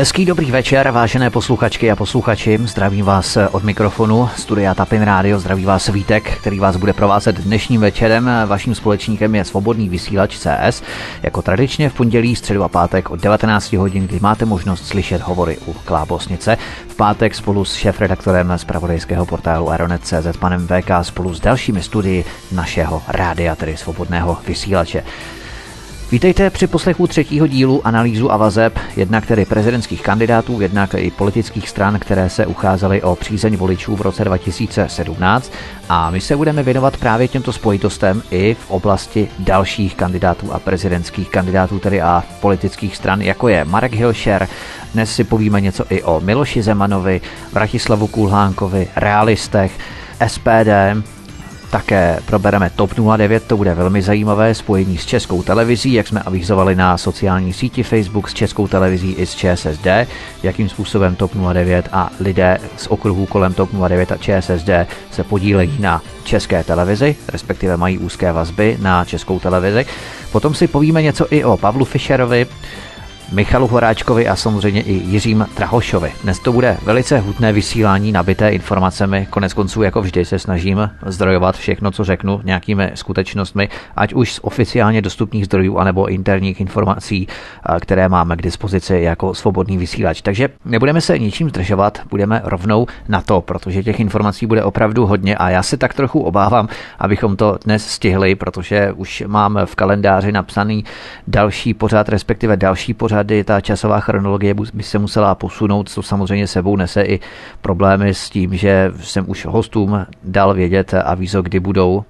Hezký dobrý večer, vážené posluchačky a posluchači. Zdravím vás od mikrofonu Studia Tapin Radio, zdraví vás Vítek, který vás bude provázet dnešním večerem. Vaším společníkem je Svobodný vysílač CS. Jako tradičně v pondělí, středu a pátek od 19 hodin, kdy máte možnost slyšet hovory u Klábosnice. V pátek spolu s šéf-redaktorem z pravodejského portálu Aeronet.cz panem VK spolu s dalšími studii našeho rádia, tedy Svobodného vysílače. Vítejte při poslechu třetího dílu analýzu a vazeb, jednak tedy prezidentských kandidátů, jednak i politických stran, které se ucházely o přízeň voličů v roce 2017 a my se budeme věnovat právě těmto spojitostem i v oblasti dalších kandidátů a prezidentských kandidátů, tedy a politických stran, jako je Marek Hilšer. Dnes si povíme něco i o Miloši Zemanovi, Vratislavu Kulhánkovi, realistech, SPD, také probereme TOP 09, to bude velmi zajímavé spojení s českou televizí, jak jsme avizovali na sociální síti Facebook s českou televizí i s ČSSD, jakým způsobem TOP 09 a lidé z okruhů kolem TOP 09 a ČSSD se podílejí na české televizi, respektive mají úzké vazby na českou televizi. Potom si povíme něco i o Pavlu Fischerovi, Michalu Horáčkovi a samozřejmě i Jiřím Trahošovi. Dnes to bude velice hutné vysílání nabité informacemi. Konec konců, jako vždy, se snažím zdrojovat všechno, co řeknu, nějakými skutečnostmi, ať už z oficiálně dostupných zdrojů, anebo interních informací, které máme k dispozici jako svobodný vysílač. Takže nebudeme se ničím zdržovat, budeme rovnou na to, protože těch informací bude opravdu hodně a já se tak trochu obávám, abychom to dnes stihli, protože už mám v kalendáři napsaný další pořád, respektive další pořád pořady, ta časová chronologie by se musela posunout, co samozřejmě sebou nese i problémy s tím, že jsem už hostům dal vědět avízo, kdy budou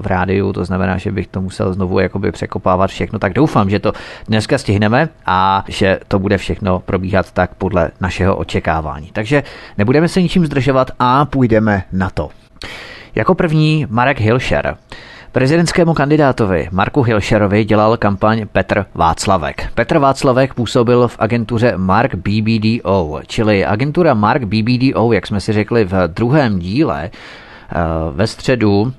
v rádiu, to znamená, že bych to musel znovu jakoby překopávat všechno, tak doufám, že to dneska stihneme a že to bude všechno probíhat tak podle našeho očekávání. Takže nebudeme se ničím zdržovat a půjdeme na to. Jako první Marek Hilšer. Prezidentskému kandidátovi Marku Hilšerovi dělal kampaň Petr Václavek. Petr Václavek působil v agentuře Mark BBDO, čili agentura Mark BBDO, jak jsme si řekli v druhém díle, eh, ve středu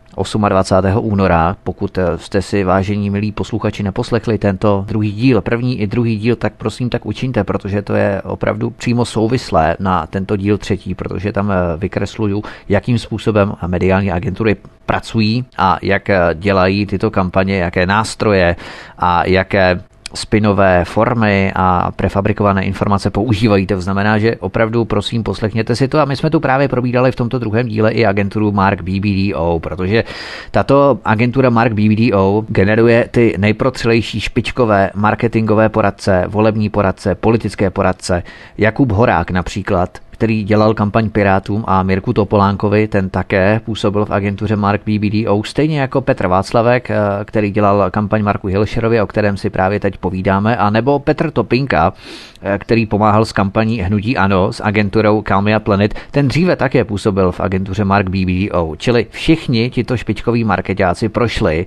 28. února. Pokud eh, jste si, vážení milí posluchači, neposlechli tento druhý díl, první i druhý díl, tak prosím tak učiňte, protože to je opravdu přímo souvislé na tento díl třetí, protože tam eh, vykresluju, jakým způsobem mediální agentury pracují a jak eh, dělají tyto kampaně, jaké nástroje a jaké spinové formy a prefabrikované informace používají. To znamená, že opravdu prosím poslechněte si to a my jsme tu právě probídali v tomto druhém díle i agenturu Mark BBDO, protože tato agentura Mark BBDO generuje ty nejprotřelejší špičkové marketingové poradce, volební poradce, politické poradce. Jakub Horák například, který dělal kampaň Pirátům a Mirku Topolánkovi, ten také působil v agentuře Mark BBDO, stejně jako Petr Václavek, eh, který dělal kampaň Marku Hilšerovi, o kterém si právě teď povídáme, a nebo Petr Topinka, eh, který pomáhal s kampaní Hnutí Ano s agenturou Calmia Planet, ten dříve také působil v agentuře Mark BBDO, čili všichni tito špičkoví marketáci prošli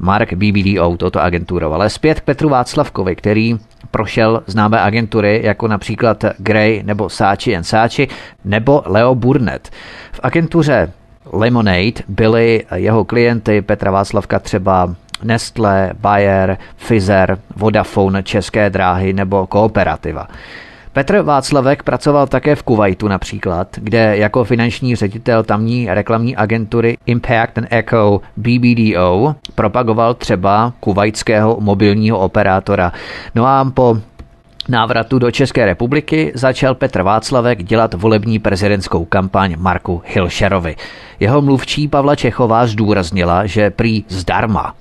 Mark BBDO, toto agenturou. Ale zpět k Petru Václavkovi, který prošel známé agentury jako například Gray nebo Saatchi Saatchi nebo Leo Burnett. V agentuře Lemonade byli jeho klienty Petra Václavka třeba Nestle, Bayer, Pfizer, Vodafone, České dráhy nebo Kooperativa. Petr Václavek pracoval také v Kuwaitu například, kde jako finanční ředitel tamní reklamní agentury Impact and Echo BBDO propagoval třeba kuvajského mobilního operátora. No a po návratu do České republiky začal Petr Václavek dělat volební prezidentskou kampaň Marku Hilšerovi. Jeho mluvčí Pavla Čechová zdůraznila, že prý zdarma.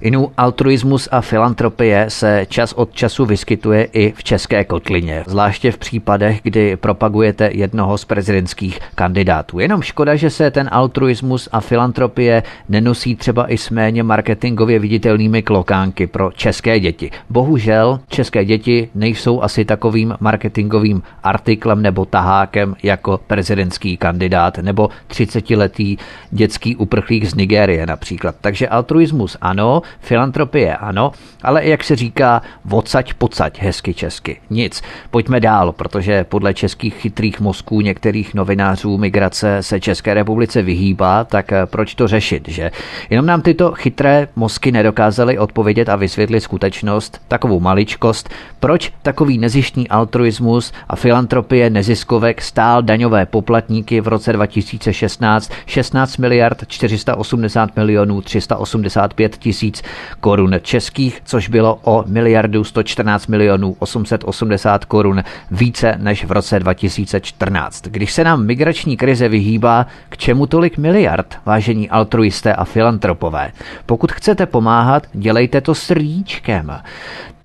Inu altruismus a filantropie se čas od času vyskytuje i v české kotlině, zvláště v případech, kdy propagujete jednoho z prezidentských kandidátů. Jenom škoda, že se ten altruismus a filantropie nenosí třeba i s méně marketingově viditelnými klokánky pro české děti. Bohužel české děti nejsou asi takovým marketingovým artiklem nebo tahákem jako prezidentský kandidát nebo 30-letý dětský uprchlík z Nigérie například. Takže altruismus ano, filantropie ano, ale jak se říká, vocať pocať hezky česky. Nic. Pojďme dál, protože podle českých chytrých mozků některých novinářů migrace se České republice vyhýbá, tak eh, proč to řešit, že? Jenom nám tyto chytré mozky nedokázaly odpovědět a vysvětlit skutečnost, takovou maličkost, proč takový nezištní altruismus a filantropie neziskovek stál daňové poplatníky v roce 2016 16 miliard 480 milionů 385 tisíc korun českých, což bylo o miliardu 114 milionů 880 korun více než v roce 2014. Když se nám migrační krize vyhýbá, k čemu tolik miliard, vážení altruisté a filantropové? Pokud chcete pomáhat, dělejte to srdíčkem.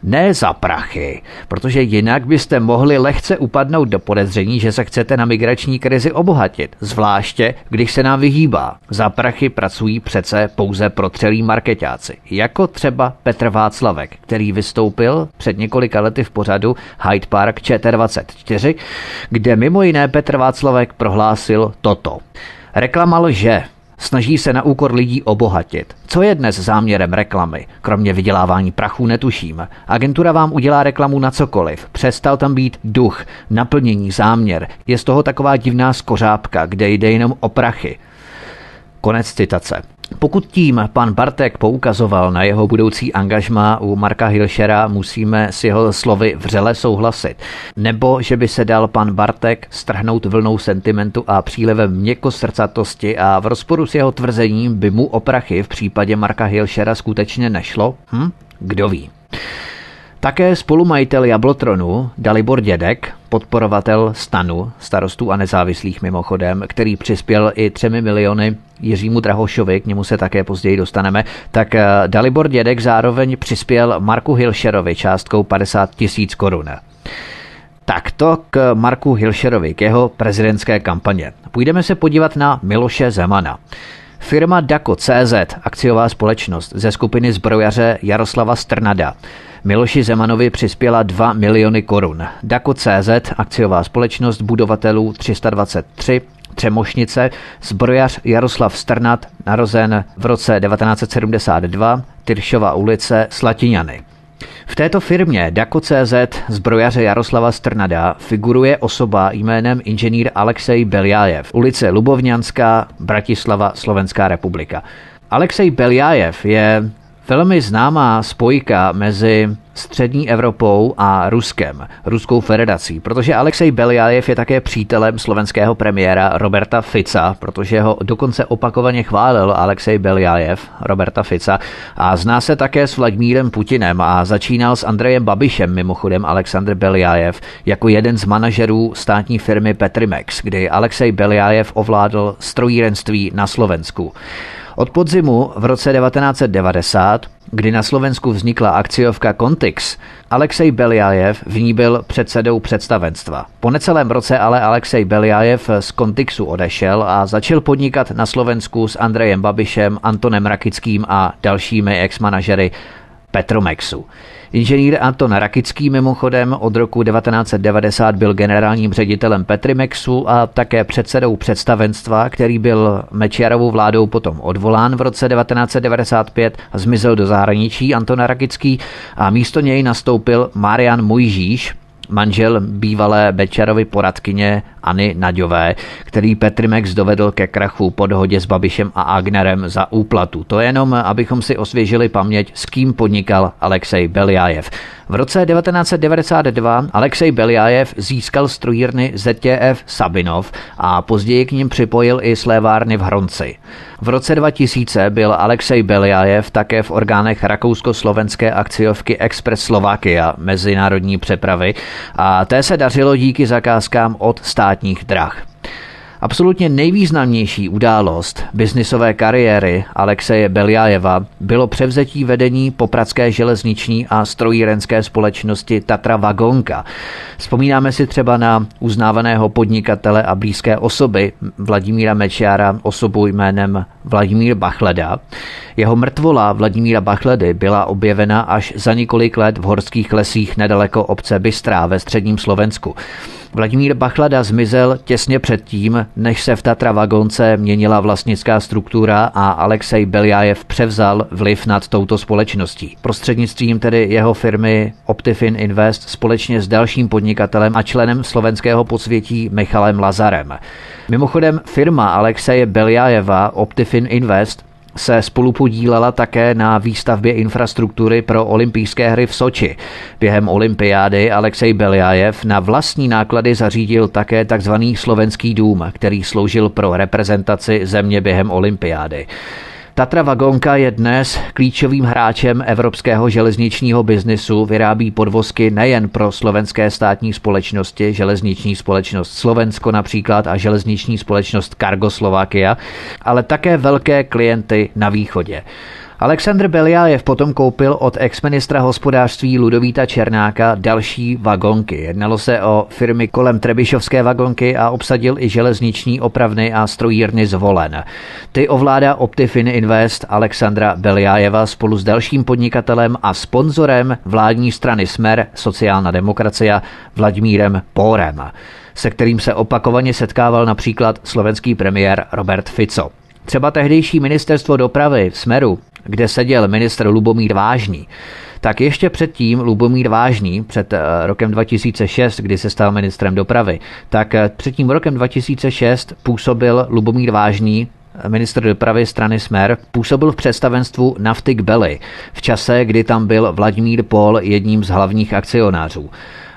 Ne za prachy, protože jinak byste mohli lehce upadnout do podezření, že se chcete na migrační krizi obohatit, zvláště když se nám vyhýbá. Za prachy pracují přece pouze protřelí marketáci, jako třeba Petr Václavek, který vystoupil před několika lety v pořadu Hyde Park ČT24, kde mimo jiné Petr Václavek prohlásil toto. Reklama lže, Snaží se na úkor lidí obohatit. Co je dnes záměrem reklamy? Kromě vydělávání prachu netuším. Agentura vám udělá reklamu na cokoliv. Přestal tam být duch, naplnění, záměr. Je z toho taková divná skořápka, kde jde jenom o prachy. Konec citace. Pokud tím pan Bartek poukazoval na jeho budoucí angažma u Marka Hilšera, musíme s jeho slovy vřele souhlasit. Nebo že by se dal pan Bartek strhnout vlnou sentimentu a přílevem měkkosrdcatosti a v rozporu s jeho tvrzením by mu oprachy v případě Marka Hilšera skutečně nešlo? Hm? Kdo ví. Také spolumajitel Jablotronu Dalibor Dědek, podporovatel stanu, starostů a nezávislých mimochodem, který přispěl i třemi miliony Jiřímu Drahošovi, k němu se také později dostaneme, tak eh, Dalibor Dědek zároveň přispěl Marku Hilšerovi částkou 50 tisíc korun. Tak to k Marku Hilšerovi, k jeho prezidentské kampaně. Půjdeme se podívat na Miloše Zemana. Firma Dako CZ, akciová společnost ze skupiny zbrojaře Jaroslava Strnada, Miloši Zemanovi přispěla 2 miliony korun. Dako CZ, akciová společnost budovatelů 323, Třemošnice, zbrojař Jaroslav Strnat, narozen v roce 1972, Tyršova ulice, Slatiňany. V této firmě Dako.cz zbrojaře Jaroslava Strnada figuruje osoba jménem inženýr Alexej Beljájev, ulice Lubovňanská, Bratislava, Slovenská republika. Alexej Beljájev je velmi známá spojka mezi střední Evropou a Ruskem, Ruskou federací, protože Alexej Beliajev je také přítelem slovenského premiéra Roberta Fica, protože ho dokonce opakovaně chválil Alexej Beliajev, Roberta Fica, a zná se také s Vladimírem Putinem a začínal s Andrejem Babišem, mimochodem Aleksandr Beliajev, jako jeden z manažerů státní firmy Petrimex, kdy Alexej Beliajev ovládl strojírenství na Slovensku. Od podzimu v roce 1990, kdy na Slovensku vznikla akciovka Contix, Alexej Beliajev v ní byl předsedou představenstva. Po necelém roce ale Alexej Beliajev z Contixu odešel a začal podnikat na Slovensku s Andrejem Babišem, Antonem Rakickým a dalšími ex-manažery Petromexu. Inženýr Anton Rakický mimochodem od roku 1990 byl generálním ředitelem Petrimexu a také předsedou představenstva, který byl Mečiarovou vládou potom odvolán v roce 1995 a zmizel do zahraničí Anton Rakický a místo něj nastoupil Marian Mojžíš, manžel bývalé Bečarovy poradkyněAny Naďové, který Petrimex dovedl ke krachu po dohodě s Babišem a Agnerem za úplatu. To jenom, abychom si osvěžili paměť, s kým podnikal Alexej Beliajev. V roce 1992 Alexej Beliajev získal strojírny ZTF Sabinov a později k ním připojil i slévárny v Hronci. V roce 2000 byl Alexej Beliajev také v orgánech rakousko-slovenské akciovky Express Slovakia mezinárodní přepravy a té se dařilo díky zakázkám od státních drah. Absolutně nejvýznamnější událost biznisové kariéry Alexeje Beliajeva bylo převzetí vedení popradské železniční a strojírenské společnosti Tatra Vagonka. Vzpomínáme si třeba na uznávaného podnikatele a blízké osoby Vladimíra Mečiara, osobu jménem Vladimír Bachleda. Jeho mrtvola Vladimíra Bachledy byla objevena až za několik let v horských lesích nedaleko obce Bystrá ve středním Slovensku. Vladimír Bachlada zmizel těsně předtím, než se v Tatra Vagonce měnila vlastnická struktura a Alexej Beljajev převzal vliv nad touto společností. Prostřednictvím tedy jeho firmy Optifin Invest společně s dalším podnikatelem a členem slovenského podsvětí Michalem Lazarem. Mimochodem firma Alexeje Beljajeva Optifin Invest se spolu podílela také na výstavbě infrastruktury pro olympijské hry v Soči. Během olympiády Alexej Beliajev na vlastní náklady zařídil také tzv. slovenský dům, který sloužil pro reprezentaci země během olympiády. Tatra Vagonka je dnes klíčovým hráčem evropského železničního biznisu, vyrábí podvozky nejen pro slovenské státní společnosti, železniční společnost Slovensko například a železniční společnost Cargo Slovakia, ale také velké klienty na východě. Aleksandr Beliajev potom koupil od exministra hospodářství Ludovíta Černáka další vagonky. Jednalo se o firmy kolem Trebišovské vagonky a obsadil i železniční opravny a strojírny zvolen. Ty ovládá Optifin Invest Alexandra Beliajeva spolu s dalším podnikatelem a sponzorem vládní strany Smer sociálna demokracia Vladimírem Pórem, se kterým se opakovaně setkával například slovenský premiér Robert Fico. Třeba tehdejší ministerstvo dopravy v Smeru kde seděl ministr Lubomír Vážný, tak ještě předtím Lubomír Vážný, před eh, rokem 2006, kdy se stal ministrem dopravy, tak eh, před tím rokem 2006 působil Lubomír Vážný eh, ministr dopravy strany Smer, působil v představenstvu Naftik Belly v čase, kdy tam byl Vladimír Pol jedním z hlavních akcionářů.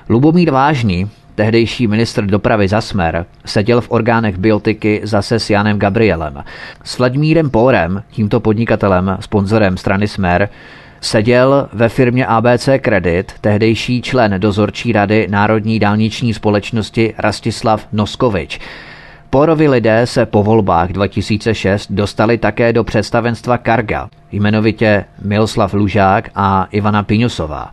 Lubomír Vážný tehdejší ministr dopravy za Smer, seděl v orgánech biotiky zase s Janem Gabrielem. S Vladimírem Pórem, tímto podnikatelem, sponzorem strany Smer, seděl ve firmě ABC Credit tehdejší člen dozorčí rady Národní dálniční společnosti Rastislav Noskovič. Pórovi lidé se po volbách 2006 dostali také do představenstva Karga, jmenovitě Miloslav Lužák a Ivana Piňusová.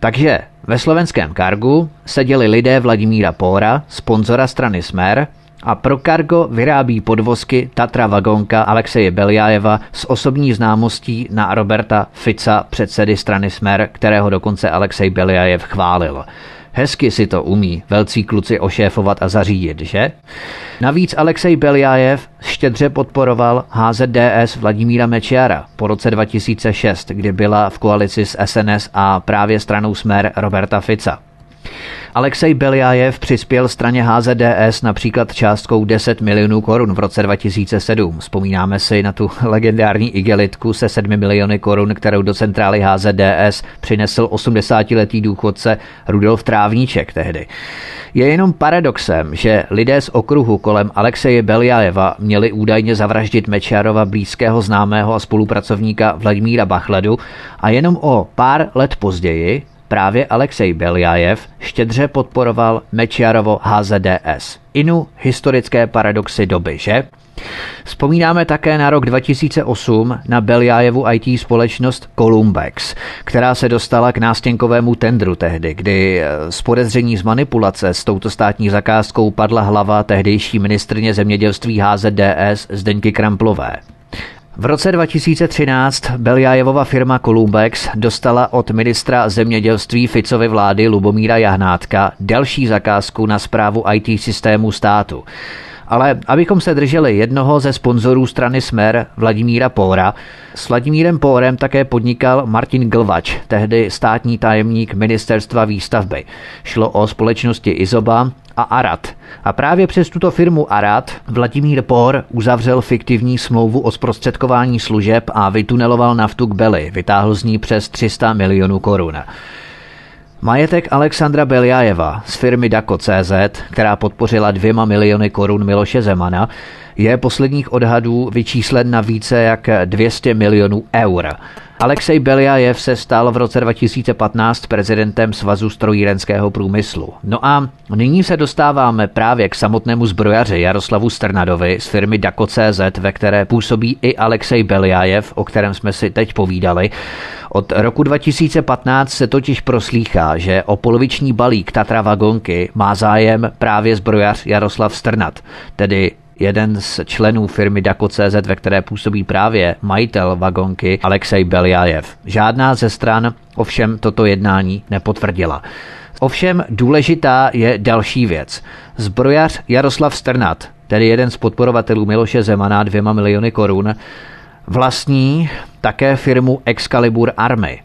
Takže ve slovenském Kargu seděli lidé Vladimíra Póra, sponzora strany Smer, a pro Cargo vyrábí podvozky Tatra Vagonka Alexeje Beliajeva s osobní známostí na Roberta Fica, předsedy strany Smer, kterého dokonce Alexej Beliajev chválil. Hezky si to umí velcí kluci ošéfovat a zařídit, že? Navíc Alexej Beliajev štědře podporoval HZDS Vladimíra Mečiara po roce 2006, kdy byla v koalici s SNS a právě stranou Smer Roberta Fica. Alexej Beliajev přispěl straně HZDS například částkou 10 milionů korun v roce 2007. Vzpomínáme si na tu legendární igelitku se 7 miliony korun, kterou do centrály HZDS přinesl 80-letý důchodce Rudolf Trávníček tehdy. Je jenom paradoxem, že lidé z okruhu kolem Alexeje Beliajeva měli údajně zavraždit Mečarova blízkého známého a spolupracovníka Vladimíra Bachledu a jenom o pár let později Právě Alexej Beljajev štědře podporoval Mečiarovo HZDS. Inu historické paradoxy doby, že? Vzpomínáme také na rok 2008 na Beljajevu IT společnost Columbex, která se dostala k nástěnkovému tendru tehdy, kdy z podezření z manipulace s touto státní zakázkou padla hlava tehdejší ministrně zemědělství HZDS Zdeňky Kramplové. V roce 2013 Beljájevova firma Columbex dostala od ministra zemědělství Ficovy vlády Lubomíra Jahnátka další zakázku na zprávu IT systému státu. Ale abychom se drželi jednoho ze sponzorů strany Smer, Vladimíra Póra, s Vladimírem Pórem také podnikal Martin Glvač, tehdy státní tajemník ministerstva výstavby. Šlo o společnosti Izoba a Arat. A právě přes tuto firmu Arat Vladimír Pór uzavřel fiktivní smlouvu o zprostředkování služeb a vytuneloval naftu k Beli. Vytáhl z ní přes 300 milionů korun. Majetek Alexandra Beliajeva z firmy Dako.cz, která podpořila dvěma miliony korun Miloše Zemana, je posledních odhadů vyčíslen na více jak 200 milionů eur. Alexej Beliajev se stal v roce 2015 prezidentem Svazu strojírenského průmyslu. No a nyní se dostáváme právě k samotnému zbrojaři Jaroslavu Strnadovi z firmy Dako.cz, ve které působí i Alexej Beliajev, o kterém jsme si teď povídali. Od roku 2015 se totiž proslýchá, že o poloviční balík Tatra Vagonky má zájem právě zbrojař Jaroslav Strnad, tedy jeden z členů firmy Dako.cz, ve které působí právě majitel vagonky Alexej Beliajev. Žádná ze stran ovšem toto jednání nepotvrdila. Ovšem důležitá je další věc. Zbrojař Jaroslav Strnat, tedy jeden z podporovatelů Miloše Zemana dvěma miliony korun, vlastní také firmu Excalibur Army.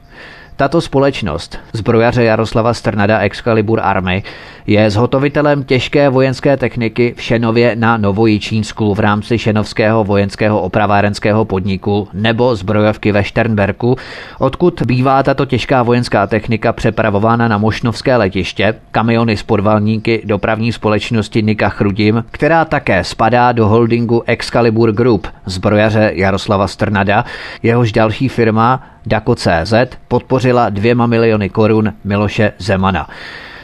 Tato společnost, zbrojaře Jaroslava Strnada Excalibur Army, Je zhotovitelem těžké vojenské techniky v Šenově na Novojičínsku v rámci Šenovského vojenského opravárenského podniku nebo zbrojovky ve Šternberku, odkud bývá tato těžká vojenská technika přepravována na Mošnovské letiště, kamiony s podvalníky dopravní společnosti Nika Chrudim, která také spadá do holdingu Excalibur Group, zbrojaře Jaroslava Strnada, jehož další firma Dako.cz podpořila dvěma miliony korun Miloše Zemana.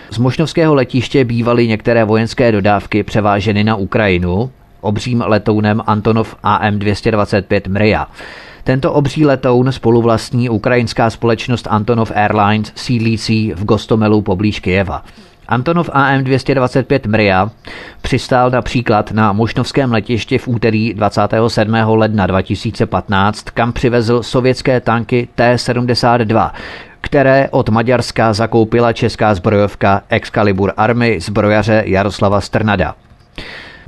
Z Mošnovského letiště bývaly některé vojenské dodávky převáženy na Ukrajinu obřím letounem Antonov AM-225 Mria. Tento obří letoun spoluvlastní ukrajinská společnost Antonov Airlines sídlící v Gostomelu poblíž Kijeva. Antonov AM-225 Mria přistál například na Mošnovském letišti v úterý 27. ledna 2015, kam přivezl sovětské tanky T-72, které od Maďarska zakoupila česká zbrojovka Excalibur Army zbrojaře Jaroslava Strnada.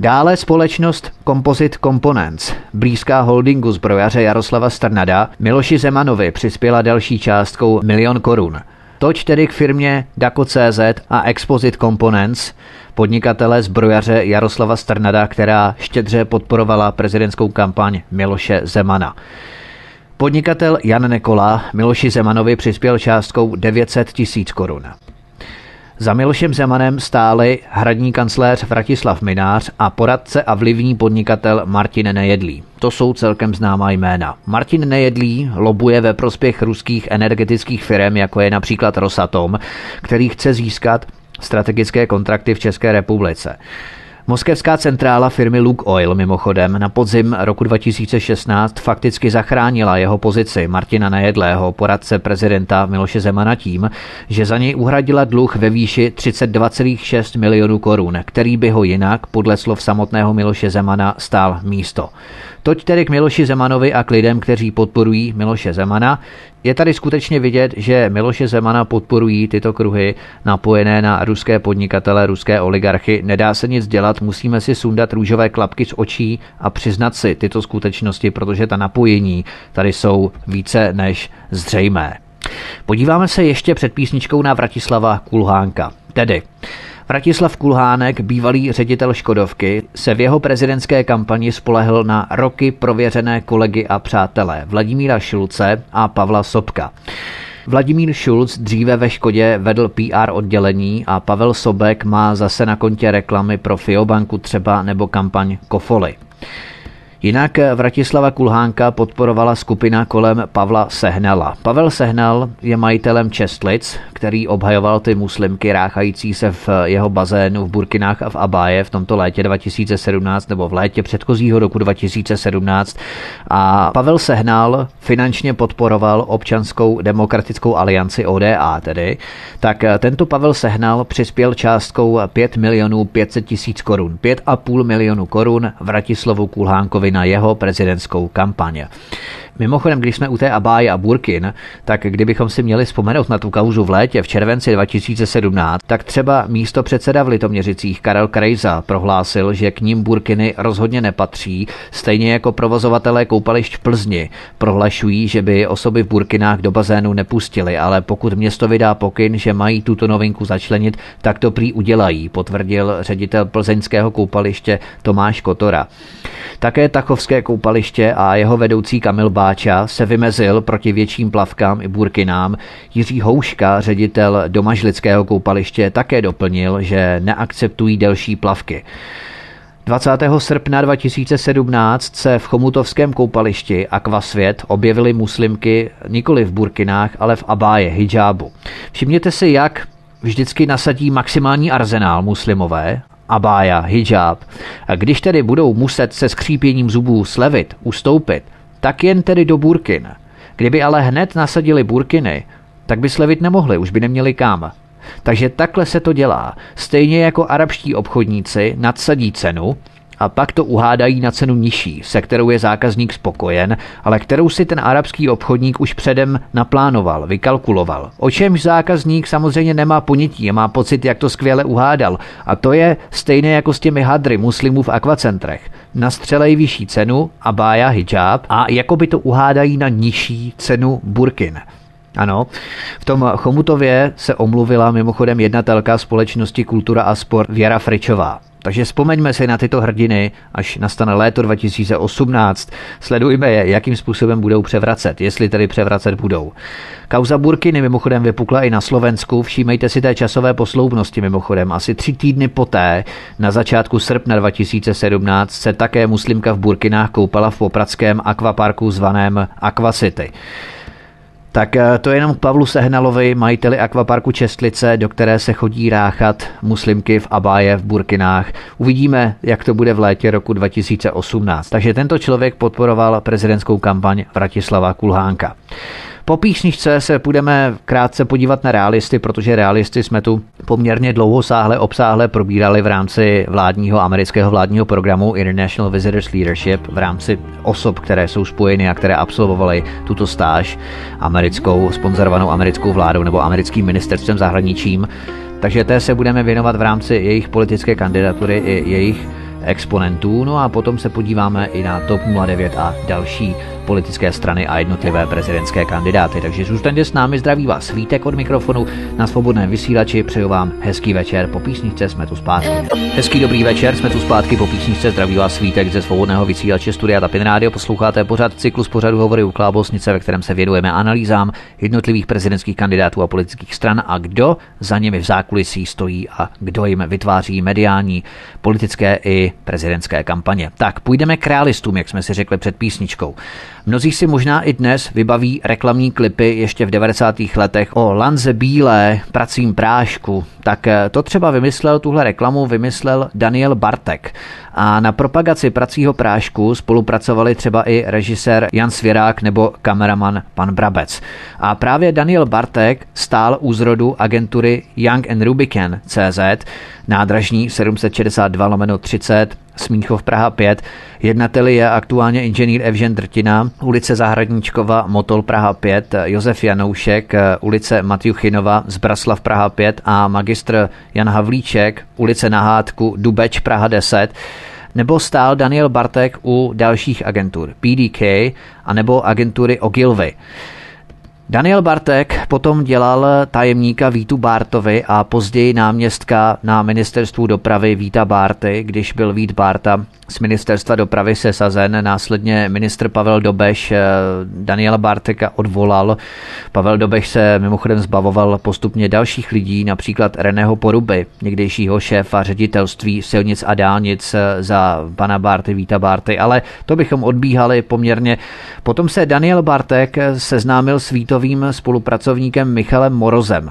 Dále společnost Composite Components, blízká holdingu zbrojaře Jaroslava Strnada, Miloši Zemanovi přispěla další částkou milion korun. Toť tedy k firmě Dako.cz a Exposit Components, podnikatele zbrojaře Jaroslava Strnada, která štědře podporovala prezidentskou kampaň Miloše Zemana. Podnikatel Jan Nekola Miloši Zemanovi přispěl částkou 900 tisíc korun. Za Milošem Zemanem stáli hradní kancléř Vratislav Minář a poradce a vlivní podnikatel Martin Nejedlý. To jsou celkem známá jména. Martin Nejedlý lobuje ve prospěch ruských energetických firm, jako je například Rosatom, který chce získat strategické kontrakty v České republice. Moskevská centrála firmy Luke Oil mimochodem na podzim roku 2016 fakticky zachránila jeho pozici Martina Nejedlého, poradce prezidenta Miloše Zemana tím, že za něj uhradila dluh ve výši 32,6 milionů korun, který by ho jinak, podle slov samotného Miloše Zemana, stál místo. Toť tedy k Miloši Zemanovi a k lidem, kteří podporují Miloše Zemana. Je tady skutečně vidět, že Miloše Zemana podporují tyto kruhy napojené na ruské podnikatele, ruské oligarchy. Nedá se nic dělat, musíme si sundat růžové klapky z očí a přiznat si tyto skutečnosti, protože ta napojení tady jsou více než zřejmé. Podíváme se ještě před písničkou na Vratislava Kulhánka. Tedy Vratislav Kulhánek, bývalý ředitel Škodovky, se v jeho prezidentské kampani spolehl na roky prověřené kolegy a přátelé Vladimíra Šulce a Pavla Sobka. Vladimír Šulc dříve ve Škodě vedl PR oddělení a Pavel Sobek má zase na kontě reklamy pro Fiobanku třeba nebo kampaň Kofoly. Jinak Vratislava Kulhánka podporovala skupina kolem Pavla Sehnala. Pavel Sehnal je majitelem Čestlic, který obhajoval ty muslimky ráchající se v jeho bazénu v Burkinách a v Abáje v tomto létě 2017 nebo v létě předchozího roku 2017. A Pavel Sehnal finančně podporoval občanskou demokratickou alianci ODA tedy. Tak tento Pavel Sehnal přispěl částkou 5 milionů 500 tisíc korun. 5,5 milionu korun Vratislavu Kulhánkovi na jeho prezidentskou kampaň. Mimochodem, když jsme u té Abáje a Burkin, tak kdybychom si měli vzpomenout na tu kauzu v létě v červenci 2017, tak třeba místo předseda v Litoměřicích Karel Krejza prohlásil, že k ním Burkiny rozhodně nepatří, stejně jako provozovatelé koupališť v Plzni prohlašují, že by osoby v Burkinách do bazénu nepustili, ale pokud město vydá pokyn, že mají tuto novinku začlenit, tak to prý udělají, potvrdil ředitel plzeňského koupaliště Tomáš Kotora. Také Tachovské koupaliště a jeho vedoucí Kamil Báča se vymezil proti větším plavkám i burkinám. Jiří Houška, ředitel Domažlického koupaliště, také doplnil, že neakceptují delší plavky. 20. srpna 2017 se v Chomutovském koupališti Aquasvět objevily muslimky nikoli v burkinách, ale v abáje, hijabu. Všimněte si, jak vždycky nasadí maximální arzenál muslimové abája, hijab. A když tedy budou muset se skřípěním zubů slevit, ustoupit, tak jen tedy do burkin. Kdyby ale hned nasadili burkiny, tak by slevit nemohli, už by neměli kam. Takže takhle se to dělá. Stejně jako arabští obchodníci nadsadí cenu, a pak to uhádají na cenu nižší, se kterou je zákazník spokojen, ale kterou si ten arabský obchodník už předem naplánoval, vykalkuloval. O čemž zákazník samozřejmě nemá ponětí a má pocit, jak to skvěle uhádal. A to je stejné jako s těmi hadry muslimů v akvacentrech. Nastřelej vyšší cenu, a bája hijab a jako by to uhádají na nižší cenu burkin. Ano, v tom Chomutově se omluvila mimochodem jednatelka společnosti Kultura a sport Věra Fričová. Takže vzpomeňme si na tyto hrdiny, až nastane léto 2018. Sledujme je, jakým způsobem budou převracet, jestli tedy převracet budou. Kauza Burkiny mimochodem vypukla i na Slovensku. Všímejte si té časové posloupnosti mimochodem. Asi tři týdny poté, na začátku srpna 2017, se také muslimka v Burkinách koupala v popradském akvaparku zvaném Aquacity. Tak eh, to je jenom Pavlu Sehnalovi, majiteli akvaparku Čestlice, do které se chodí ráchat muslimky v Abáje v Burkinách. Uvidíme, jak to bude v létě roku 2018. Takže tento člověk podporoval prezidentskou kampaň Vratislava Kulhánka. Po písničce se půjdeme krátce podívat na realisty, protože realisty jsme tu poměrně dlouho sáhle obsáhle probírali v rámci vládního amerického vládního programu International Visitors Leadership v rámci osob, které jsou spojeny a které absolvovaly tuto stáž americkou, sponzorovanou americkou vládou nebo americkým ministerstvem zahraničím. Takže té se budeme věnovat v rámci jejich politické kandidatury i jejich exponentů, no a potom se podíváme i na TOP 09 a další politické strany a jednotlivé prezidentské kandidáty. Takže zůstaňte s námi, zdraví vás Vítek od mikrofonu na svobodném vysílači, přeju vám hezký večer, po písničce jsme tu zpátky. Hezký dobrý večer, jsme tu zpátky po písničce, zdraví vás Vítek ze svobodného vysílače Studia Tapin Radio, posloucháte pořád cyklus pořadu Hovory u Klábosnice, ve kterém se věnujeme analýzám jednotlivých prezidentských kandidátů a politických stran a kdo za nimi v zákulisí stojí a kdo jim vytváří mediální, politické i prezidentské kampaně. Tak půjdeme k realistům, jak jsme si řekli před písničkou. Mnozí si možná i dnes vybaví reklamní klipy ještě v 90. letech o lanze bílé, pracím prášku. Tak eh, to třeba vymyslel, tuhle reklamu vymyslel Daniel Bartek. A na propagaci pracího prášku spolupracovali třeba i režisér Jan Svěrák nebo kameraman pan Brabec. A právě Daniel Bartek stál u zrodu agentury Young and Rubicon CZ, nádražní 762 lomeno 30, Smíchov Praha 5. Jednateli je aktuálně inženýr Evžen Drtina, ulice Zahradníčkova, Motol Praha 5, Josef Janoušek, ulice Matjuchinova, Zbraslav Praha 5 a magistr Jan Havlíček, ulice Nahádku, Dubeč Praha 10 nebo stál Daniel Bartek u dalších agentur PDK a nebo agentury Ogilvy. Daniel Bartek potom dělal tajemníka Vítu Bártovi a později náměstka na ministerstvu dopravy Víta Bárty, když byl Vít Bárta z ministerstva dopravy sesazen. Následně ministr Pavel Dobeš eh, Daniela Barteka odvolal. Pavel Dobeš se mimochodem zbavoval postupně dalších lidí, například Reného Poruby, někdejšího šéfa ředitelství silnic a dálnic eh, za pana Barty, Víta Barty, ale to bychom odbíhali poměrně. Potom se Daniel Bartek seznámil s Vítovým spolupracovníkem Michalem Morozem.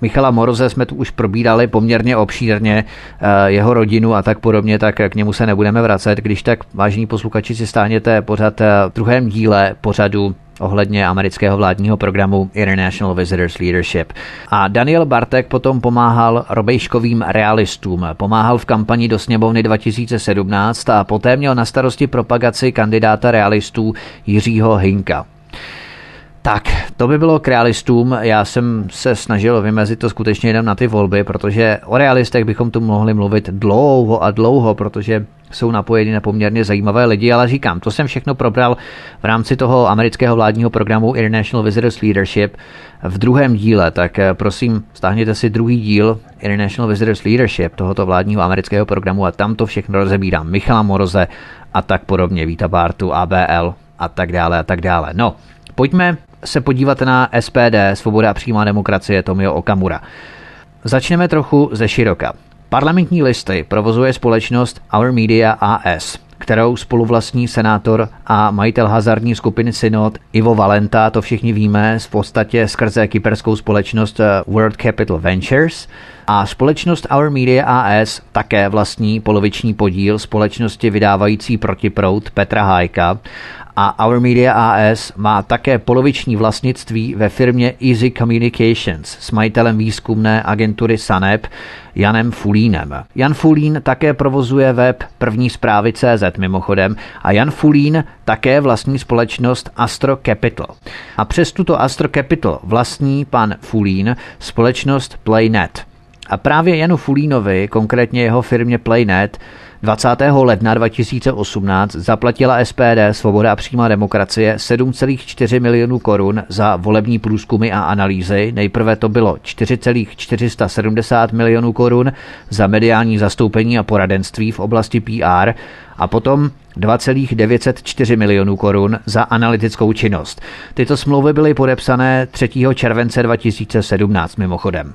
Michala Moroze jsme tu už probírali poměrně obšírně, eh, jeho rodinu a tak podobně, tak k němu se nebudeme vracet. Když tak, vážní posluchači, si stáhněte pořad eh, v druhém díle pořadu ohledně amerického vládního programu International Visitors Leadership. A Daniel Bartek potom pomáhal robejškovým realistům. Pomáhal v kampani do sněmovny 2017 a poté měl na starosti propagaci kandidáta realistů Jiřího Hinka. Tak, to by bylo k realistům. Já jsem se snažil vymezit to skutečně jenom na ty volby, protože o realistech bychom tu mohli mluvit dlouho a dlouho, protože jsou napojeni na poměrně zajímavé lidi, ale říkám, to jsem všechno probral v rámci toho amerického vládního programu International Visitors Leadership v druhém díle, tak eh, prosím, stáhněte si druhý díl International Visitors Leadership tohoto vládního amerického programu a tam to všechno rozebírám. Michala Moroze a tak podobně, Víta Bartu, ABL a tak dále a tak dále. No, pojďme se podívat na SPD, Svoboda a přímá demokracie Tomio Okamura. Začneme trochu ze široka. Parlamentní listy provozuje společnost Our Media AS, kterou spoluvlastní senátor a majitel hazardní skupiny Synod Ivo Valenta, to všichni víme, v podstatě skrze kyperskou společnost eh, World Capital Ventures, a společnost Our Media AS také vlastní poloviční podíl společnosti vydávající protiprout Petra Hájka a Our Media AS má také poloviční vlastnictví ve firmě Easy Communications s majitelem výzkumné agentury Sanep Janem Fulínem. Jan Fulín také provozuje web první zprávy CZ mimochodem a Jan Fulín také vlastní společnost Astro Capital. A přes tuto Astro Capital vlastní pan Fulín společnost Playnet. A právě Janu Fulínovi, konkrétně jeho firmě Playnet, 20. ledna 2018 zaplatila SPD Svoboda a přímá demokracie 7,4 milionů korun za volební průzkumy a analýzy. Nejprve to bylo 4,470 milionů korun za mediální zastoupení a poradenství v oblasti PR a potom 2,904 milionů korun za analytickou činnost. Tyto smlouvy byly podepsané 3. července 2017 mimochodem.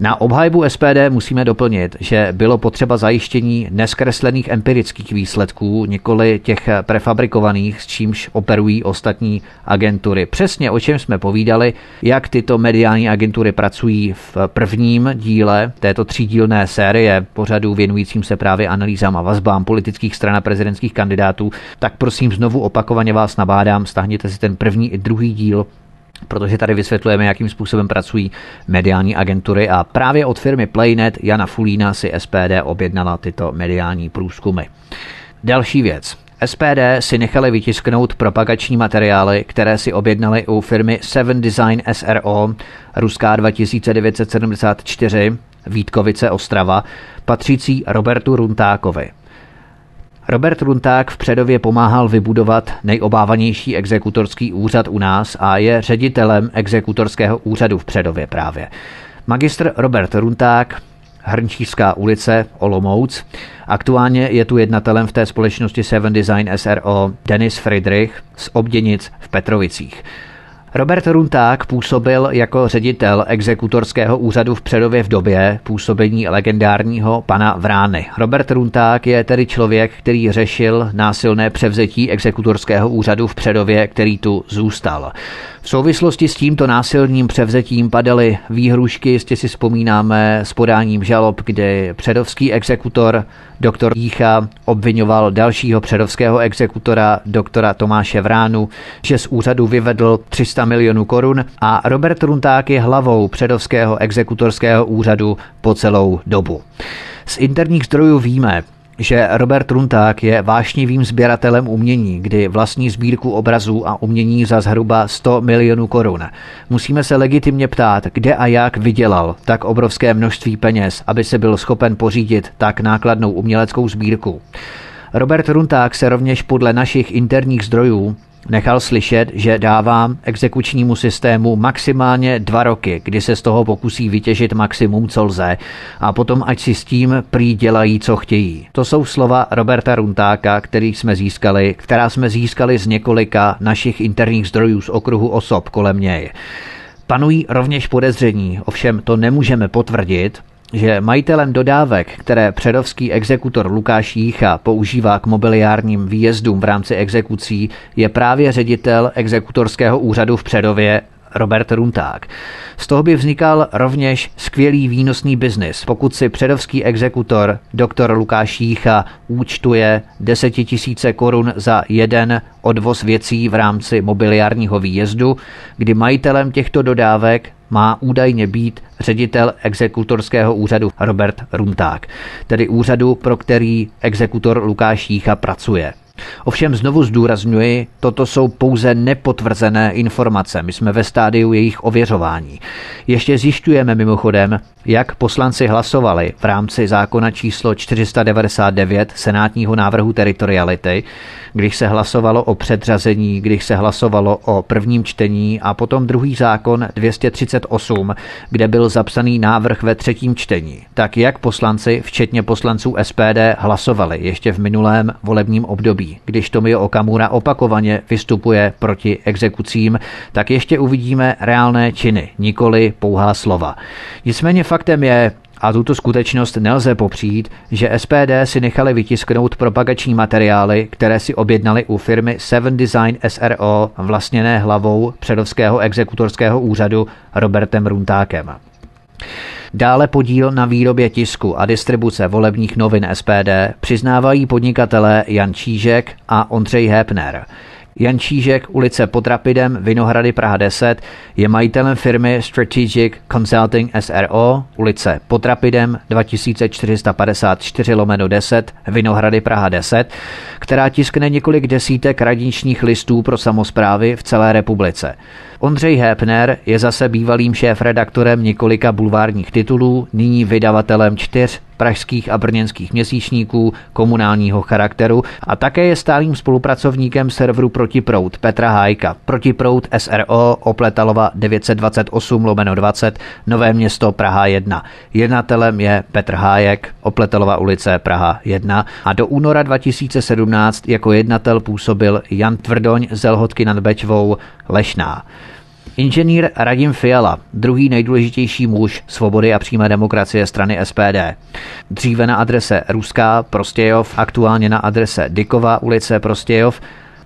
Na obhajbu SPD musíme doplnit, že bylo potřeba zajištění neskreslených empirických výsledků, nikoli těch prefabrikovaných, s čímž operují ostatní agentury. Přesně o čem jsme povídali, jak tyto mediální agentury pracují v prvním díle této třídílné série pořadů věnujícím se právě analýzám a vazbám politických stran a prezidentských kandidátů, tak prosím znovu opakovaně vás nabádám, stáhněte si ten první i druhý díl protože tady vysvětlujeme, jakým způsobem pracují mediální agentury a právě od firmy Playnet Jana Fulína si SPD objednala tyto mediální průzkumy. Další věc. SPD si nechali vytisknout propagační materiály, které si objednali u firmy Seven Design SRO, Ruská 2974, Vítkovice Ostrava, patřící Robertu Runtákovi. Robert Runták v Předově pomáhal vybudovat nejobávanější exekutorský úřad u nás a je ředitelem exekutorského úřadu v Předově právě. Magistr Robert Runták Hrnčířská ulice, Olomouc. Aktuálně je tu jednatelem v té společnosti Seven Design SRO Denis Friedrich z Obděnic v Petrovicích. Robert Runták působil jako ředitel exekutorského úřadu v Předově v době působení legendárního pana Vrány. Robert Runták je tedy člověk, který řešil násilné převzetí exekutorského úřadu v Předově, který tu zůstal. V souvislosti s tímto násilným převzetím padaly výhrušky, jistě si vzpomínáme s podáním žalob, kdy předovský exekutor doktor Jícha obvinoval dalšího předovského exekutora doktora Tomáše Vránu, že z úřadu vyvedl 300 milionů korun a Robert Runták je hlavou předovského exekutorského úřadu po celou dobu. Z interních zdrojů víme, že Robert Runták je vášnivým sběratelem umění, kdy vlastní sbírku obrazů a umění za zhruba 100 milionů korun. Musíme se legitimně ptát, kde a jak vydělal tak obrovské množství peněz, aby se byl schopen pořídit tak nákladnou uměleckou sbírku. Robert Runták se rovněž podle našich interních zdrojů nechal slyšet, že dává exekučnímu systému maximálně dva roky, kdy se z toho pokusí vytěžit maximum, co lze, a potom ať si s tím prý dělají, co chtějí. To jsou slova Roberta Runtáka, který jsme získali, která jsme získali z několika našich interních zdrojů z okruhu osob kolem něj. Panují rovněž podezření, ovšem to nemůžeme potvrdit, že majitelem dodávek, které předovský exekutor Lukáš Jícha používá k mobiliárním výjezdům v rámci exekucí, je právě ředitel exekutorského úřadu v Předově Robert Runták. Z toho by vznikal rovněž skvělý výnosný biznis, pokud si předovský exekutor doktor Lukáš Jícha účtuje desetitisíce korun za jeden odvoz věcí v rámci mobiliárního výjezdu, kdy majitelem těchto dodávek má údajně být ředitel exekutorského úřadu Robert Runták, tedy úřadu, pro který exekutor Lukáš Jícha pracuje. Ovšem znovu zdůrazňuji, toto jsou pouze nepotvrzené informace. My jsme ve stádiu jejich ověřování. Ještě zjišťujeme mimochodem, jak poslanci hlasovali v rámci zákona číslo 499 senátního návrhu teritoriality, když se hlasovalo o předřazení, když se hlasovalo o prvním čtení a potom druhý zákon 238, kde byl zapsaný návrh ve třetím čtení. Tak jak poslanci, včetně poslanců SPD, hlasovali ještě v minulém volebním období, když Tomio Okamura opakovaně vystupuje proti exekucím, tak ještě uvidíme reálné činy, nikoli pouhá slova. Nicméně faktem je, a tuto skutečnost nelze popřít, že SPD si nechali vytisknout propagační materiály, které si objednali u firmy Seven Design SRO, vlastněné hlavou předovského exekutorského úřadu Robertem Runtákem. Dále podíl na výrobě tisku a distribuce volebních novin SPD přiznávají podnikatelé Jan Čížek a Ondřej Hepner. Jan Čížek, ulice pod Rapidem, Vinohrady Praha 10, je majitelem firmy Strategic Consulting SRO, ulice pod Rapidem 2454 lomeno 10, Vinohrady Praha 10, která tiskne několik desítek radničních listů pro samozprávy v celé republice. Ondřej Hepner je zase bývalým šéf-redaktorem několika bulvárních titulů, nyní vydavatelem čtyř pražských a brněnských měsíčníků komunálního charakteru a také je stálým spolupracovníkem serveru Protiprout Petra Hájka. Protiprout SRO Opletalova 928 lomeno 20 Nové město Praha 1. Jednatelem je Petr Hájek, Opletalova ulice Praha 1 a do února 2017 jako jednatel působil Jan Tvrdoň z Lhotky nad Bečvou Lešná. Inženýr Radim Fiala, druhý nejdůležitější muž svobody a přímé demokracie strany SPD. Dříve na adrese Ruská Prostějov, aktuálně na adrese Dykova ulice Prostějov,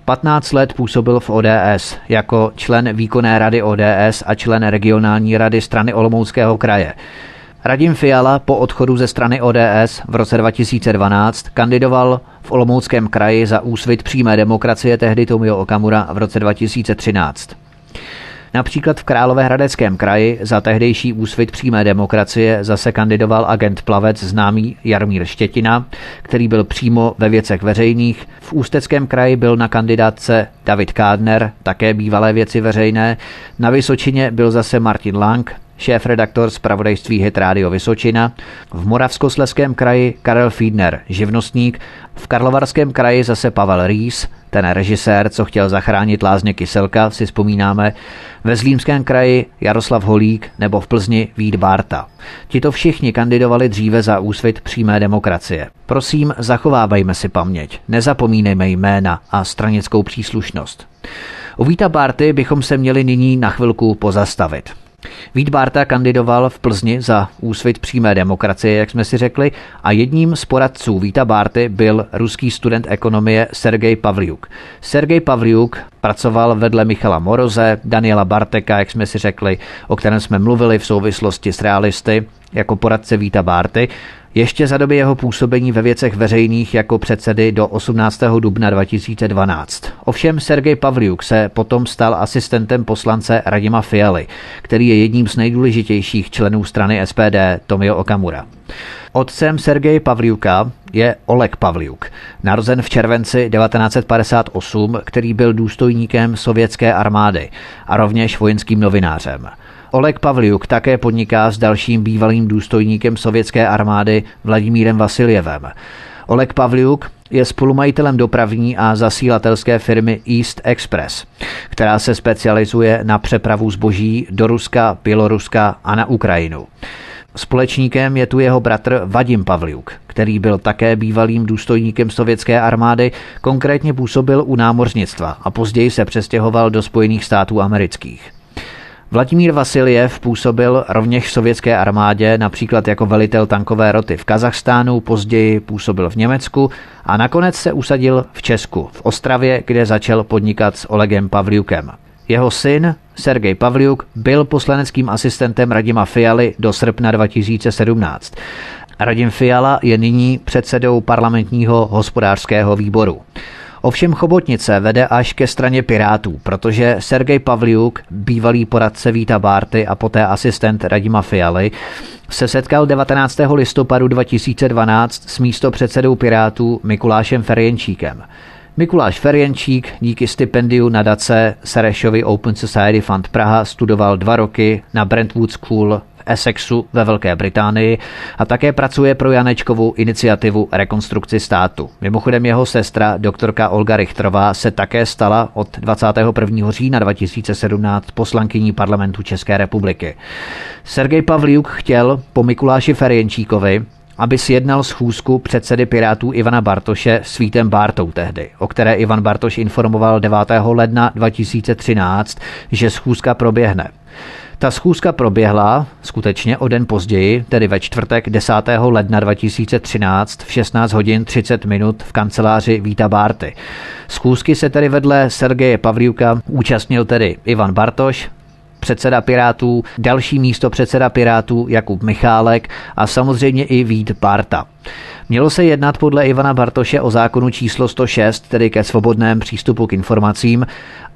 15 let působil v ODS jako člen výkonné rady ODS a člen regionální rady strany Olomouckého kraje. Radim Fiala po odchodu ze strany ODS v roce 2012 kandidoval v Olomouckém kraji za úsvit přímé demokracie tehdy Tomio Okamura v roce 2013. Například v Královéhradeckém kraji za tehdejší úsvit přímé demokracie zase kandidoval agent plavec známý Jarmír Štětina, který byl přímo ve věcech veřejných. V Ústeckém kraji byl na kandidátce David Kádner, také bývalé věci veřejné. Na Vysočině byl zase Martin Lang, šéf-redaktor z pravodajství Hit Radio Vysočina, v Moravskosleském kraji Karel Fiedner, živnostník, v Karlovarském kraji zase Pavel Rýs, ten režisér, co chtěl zachránit lázně Kyselka, si vzpomínáme, ve Zlímském kraji Jaroslav Holík nebo v Plzni Vít Bárta. Tito všichni kandidovali dříve za úsvit přímé demokracie. Prosím, zachovávejme si paměť, nezapomínejme jména a stranickou příslušnost. U Víta Bárty bychom se měli nyní na chvilku pozastavit. Vít Bárta kandidoval v Plzni za úsvit přímé demokracie, jak jsme si řekli, a jedním z poradců Víta Bárty byl ruský student ekonomie Sergej Pavliuk. Sergej Pavliuk pracoval vedle Michala Moroze, Daniela Barteka, jak jsme si řekli, o kterém jsme mluvili v souvislosti s realisty, jako poradce Víta Bárty ještě za doby jeho působení ve věcech veřejných jako předsedy do 18. dubna 2012. Ovšem Sergej Pavliuk se potom stal asistentem poslance Radima Fialy, který je jedním z nejdůležitějších členů strany SPD Tomio Okamura. Otcem Sergeje Pavliuka je Oleg Pavliuk, narozen v červenci 1958, který byl důstojníkem sovětské armády a rovněž vojenským novinářem. Oleg Pavliuk také podniká s dalším bývalým důstojníkem sovětské armády Vladimírem Vasiljevem. Oleg Pavliuk je spolumajitelem dopravní a zasílatelské firmy East Express, která se specializuje na přepravu zboží do Ruska, Běloruska a na Ukrajinu. Společníkem je tu jeho bratr Vadim Pavliuk, který byl také bývalým důstojníkem sovětské armády, konkrétně působil u námořnictva a později se přestěhoval do Spojených států amerických. Vladimír Vasiljev působil rovněž v sovětské armádě, například jako velitel tankové roty v Kazachstánu, později působil v Německu a nakonec se usadil v Česku, v Ostravě, kde začal podnikat s Olegem Pavliukem. Jeho syn, Sergej Pavliuk, byl poslaneckým asistentem Radima Fialy do srpna 2017. Radim Fiala je nyní předsedou parlamentního hospodářského výboru. Ovšem chobotnice vede až ke straně Pirátů, protože Sergej Pavliuk, bývalý poradce Víta Bárty a poté asistent Radima Fialy, se setkal 19. listopadu 2012 s místo předsedou Pirátů Mikulášem Ferjenčíkem. Mikuláš Ferjenčík díky stipendiu nadace Serešovi Open Society Fund Praha studoval dva roky na Brentwood School Essexu ve Velké Británii a také pracuje pro Janečkovou iniciativu rekonstrukci státu. Mimochodem jeho sestra, doktorka Olga Richtrová, se také stala od 21. října 2017 poslankyní parlamentu České republiky. Sergej Pavliuk chtěl po Mikuláši Ferjenčíkovi aby sjednal schůzku předsedy Pirátů Ivana Bartoše s Vítem Bartou tehdy, o které Ivan Bartoš informoval 9. ledna 2013, že schůzka proběhne. Ta schůzka proběhla skutečně o den později, tedy ve čtvrtek 10. ledna 2013 v 16 hodin 30 minut v kanceláři Víta Bárty. Schůzky se tedy vedle Sergeje Pavlíuka účastnil tedy Ivan Bartoš, předseda Pirátů, další místo předseda Pirátů Jakub Michálek a samozřejmě i Vít Barta. Mělo se jednat podle Ivana Bartoše o zákonu číslo 106, tedy ke svobodném přístupu k informacím,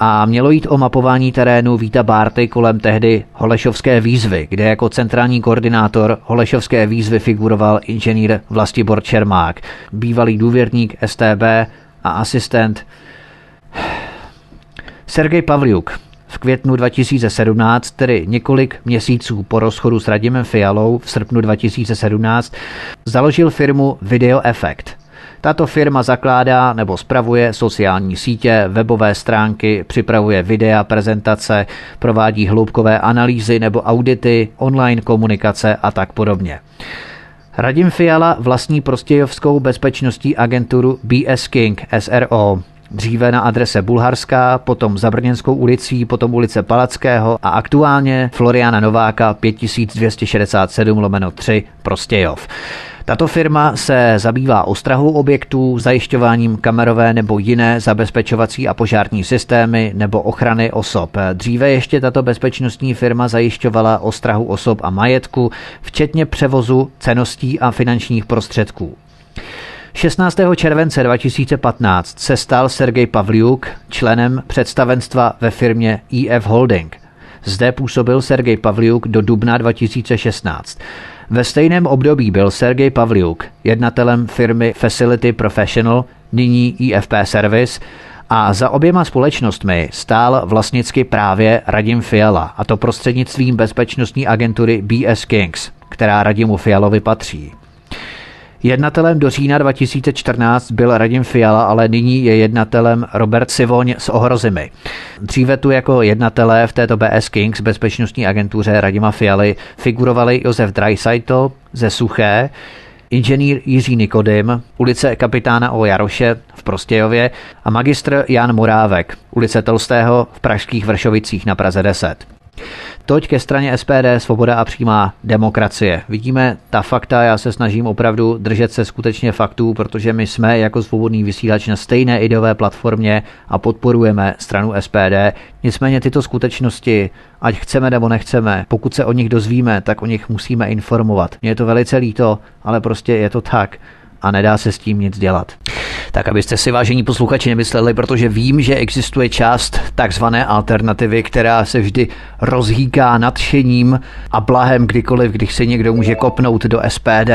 a mělo jít o mapování terénu Víta Bárty kolem tehdy Holešovské výzvy, kde jako centrální koordinátor Holešovské výzvy figuroval inženýr Vlastibor Čermák, bývalý důvěrník STB a asistent Sergej Pavliuk, v květnu 2017, tedy několik měsíců po rozchodu s Radimem Fialou v srpnu 2017, založil firmu Video Effect. Tato firma zakládá nebo spravuje sociální sítě, webové stránky, připravuje videa, prezentace, provádí hloubkové analýzy nebo audity, online komunikace a tak podobně. Radim Fiala vlastní prostějovskou bezpečnostní agenturu BS King SRO. Dříve na adrese Bulharská, potom za Brněnskou ulicí, potom ulice Palackého a aktuálně Floriana Nováka 5267 lomeno 3 Prostějov. Tato firma se zabývá ostrahou objektů, zajišťováním kamerové nebo jiné zabezpečovací a požární systémy nebo ochrany osob. Dříve ještě tato bezpečnostní firma zajišťovala ostrahu osob a majetku, včetně převozu ceností a finančních prostředků. 16. července 2015 se stal Sergej Pavliuk členem představenstva ve firmě EF Holding. Zde působil Sergej Pavliuk do dubna 2016. Ve stejném období byl Sergej Pavliuk jednatelem firmy Facility Professional, nyní IFP Service, a za oběma společnostmi stál vlastnicky právě Radim Fiala, a to prostřednictvím bezpečnostní agentury BS Kings, která Radimu Fialovi patří. Jednatelem do října 2014 byl Radim Fiala, ale nyní je jednatelem Robert Sivoň z Ohrozimy. Dříve tu jako jednatelé v této BS Kings bezpečnostní agentuře Radima Fialy figurovali Josef Dreisaitl ze Suché, inženýr Jiří Nikodym, ulice kapitána O. Jaroše v Prostějově a magistr Jan Morávek, ulice Tolstého v Pražských Vršovicích na Praze 10. Toť ke straně SPD, svoboda a přímá demokracie. Vidíme ta fakta, já se snažím opravdu držet se skutečně faktů, protože my jsme jako svobodný vysílač na stejné ideové platformě a podporujeme stranu SPD. Nicméně tyto skutečnosti, ať chceme nebo nechceme, pokud se o nich dozvíme, tak o nich musíme informovat. Mně je to velice líto, ale prostě je to tak a nedá se s tím nic dělat. Tak abyste si vážení posluchači nemysleli, protože vím, že existuje část takzvané alternativy, která se vždy rozhýká nadšením a blahem kdykoliv, když se někdo může kopnout do SPD,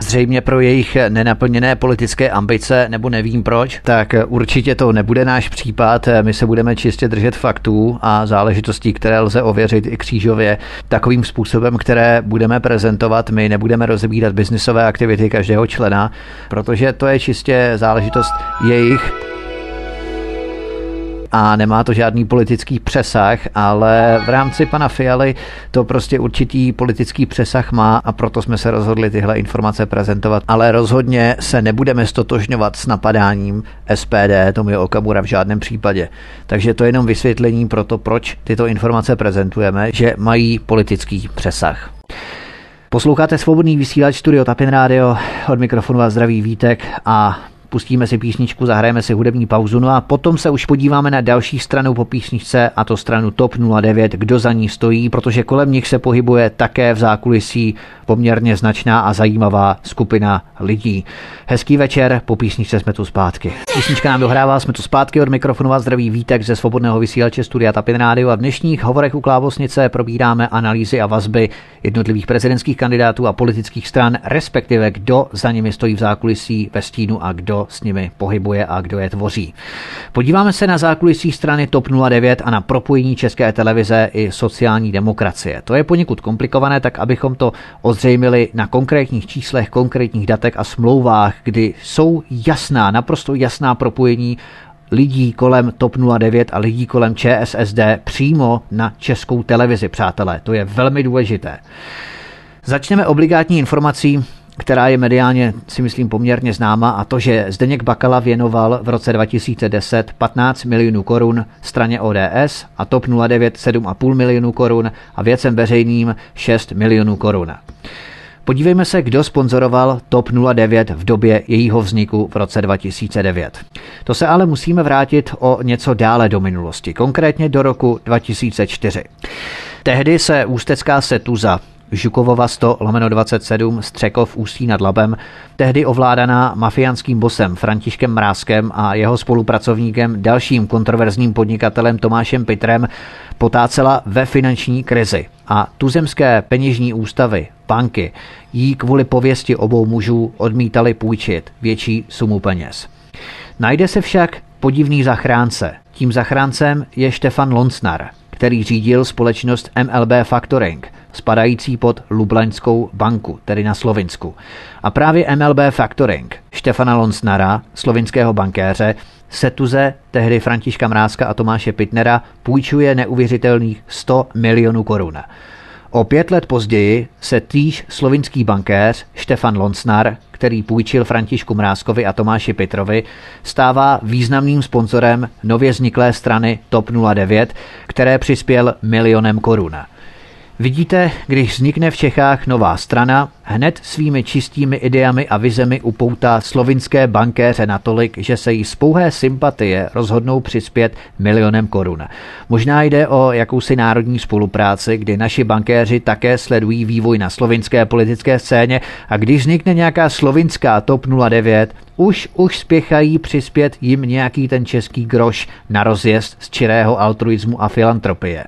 zřejmě pro jejich nenaplněné politické ambice, nebo nevím proč, tak určitě to nebude náš případ. My se budeme čistě držet faktů a záležitostí, které lze ověřit i křížově, takovým způsobem, které budeme prezentovat. My nebudeme rozebírat biznisové aktivity každého člena, protože to je čistě záležitost jejich a nemá to žádný politický přesah, ale v rámci pana Fialy to prostě určitý politický přesah má a proto jsme se rozhodli tyhle informace prezentovat. Ale rozhodně se nebudeme stotožňovat s napadáním SPD, tomu je Okamura v žádném případě. Takže to je jenom vysvětlení pro to, proč tyto informace prezentujeme, že mají politický přesah. Posloucháte svobodný vysílač Studio Tapin Radio, od mikrofonu vás zdraví Vítek a pustíme si písničku, zahrajeme si hudební pauzu, no a potom se už podíváme na další stranu po písničce, a to stranu TOP 09, kdo za ní stojí, protože kolem nich se pohybuje také v zákulisí poměrně značná a zajímavá skupina lidí. Hezký večer, po písničce jsme tu zpátky. Písnička nám dohrává, jsme tu zpátky od mikrofonu a zdraví Vítek ze svobodného vysílače Studia Tapin Radio a v dnešních hovorech u Klávosnice probíráme analýzy a vazby jednotlivých prezidentských kandidátů a politických stran, respektive kdo za nimi stojí v zákulisí ve stínu a kdo s nimi pohybuje a kdo je tvoří. Podíváme se na zákulisí strany TOP 09 a na propojení České televize i sociální demokracie. To je poněkud komplikované, tak abychom to ozřejmili na konkrétních číslech, konkrétních datech a smlouvách, kdy jsou jasná, naprosto jasná propojení lidí kolem TOP 09 a lidí kolem ČSSD přímo na českou televizi, přátelé. To je velmi důležité. Začneme obligátní informací, která je mediálně, si myslím, poměrně známa a to, že Zdeněk Bakala věnoval v roce 2010 15 milionů korun straně ODS a TOP 09 7,5 milionů korun a věcem veřejným 6 milionů korun. Podívejme se, kdo sponzoroval TOP 09 v době jejího vzniku v roce 2009. To se ale musíme vrátit o něco dále do minulosti, konkrétně do roku 2004. Tehdy se ústecká setuza Žukovova 100 lomeno 27 Střekov Ústí nad Labem, tehdy ovládaná mafiánským bosem Františkem Mrázkem a jeho spolupracovníkem dalším kontroverzním podnikatelem Tomášem Pitrem, potácela ve finanční krizi a tuzemské peněžní ústavy, banky, jí kvůli pověsti obou mužů odmítali půjčit větší sumu peněz. Najde se však podivný zachránce. Tím zachráncem je Štefan Lonsnar, který řídil společnost MLB Factoring, spadající pod Lublaňskou banku, tedy na Slovinsku. A právě MLB Factoring Štefana Lonsnara, slovinského bankéře, Setuze, tehdy Františka Mrázka a Tomáše Pitnera, půjčuje neuvěřitelných 100 milionů korun. O pět let později se týž slovinský bankéř Štefan Lonsnar, který půjčil Františku Mrázkovi a Tomáši Pitrovi, stává významným sponzorem nově vzniklé strany TOP 09, které přispěl milionem korun. Vidíte, když vznikne v Čechách nová strana, hned svými čistými ideami a vizemi upoutá slovinské bankéře natolik, že se jí z pouhé sympatie rozhodnou přispět milionem korun. Možná jde o jakousi národní spolupráci, kdy naši bankéři také sledují vývoj na slovinské politické scéně a když vznikne nějaká slovinská TOP 09, už už spěchají přispět jim nějaký ten český groš na rozjezd z čirého altruismu a filantropie.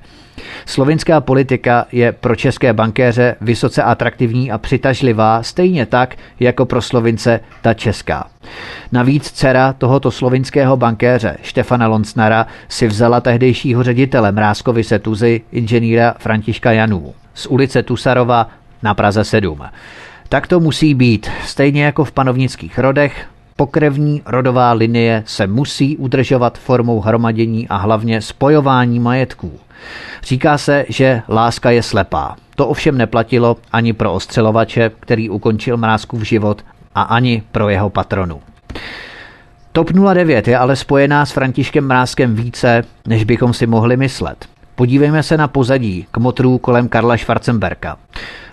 Slovinská politika je pro české bankéře vysoce atraktivní a přitažlivá, stejně tak jako pro Slovince ta česká. Navíc dcera tohoto slovinského bankéře Štefana Lonsnara si vzala tehdejšího ředitele Mrázkovi Setuzy, inženýra Františka Janů z ulice Tusarova na Praze 7. Tak to musí být, stejně jako v panovnických rodech, Pokrevní rodová linie se musí udržovat formou hromadění a hlavně spojování majetků. Říká se, že láska je slepá. To ovšem neplatilo ani pro ostřelovače, který ukončil Mrázkův život, a ani pro jeho patronu. TOP 09 je ale spojená s Františkem Mrázkem více, než bychom si mohli myslet. Podívejme se na pozadí kmotrů kolem Karla Schwarzenberka.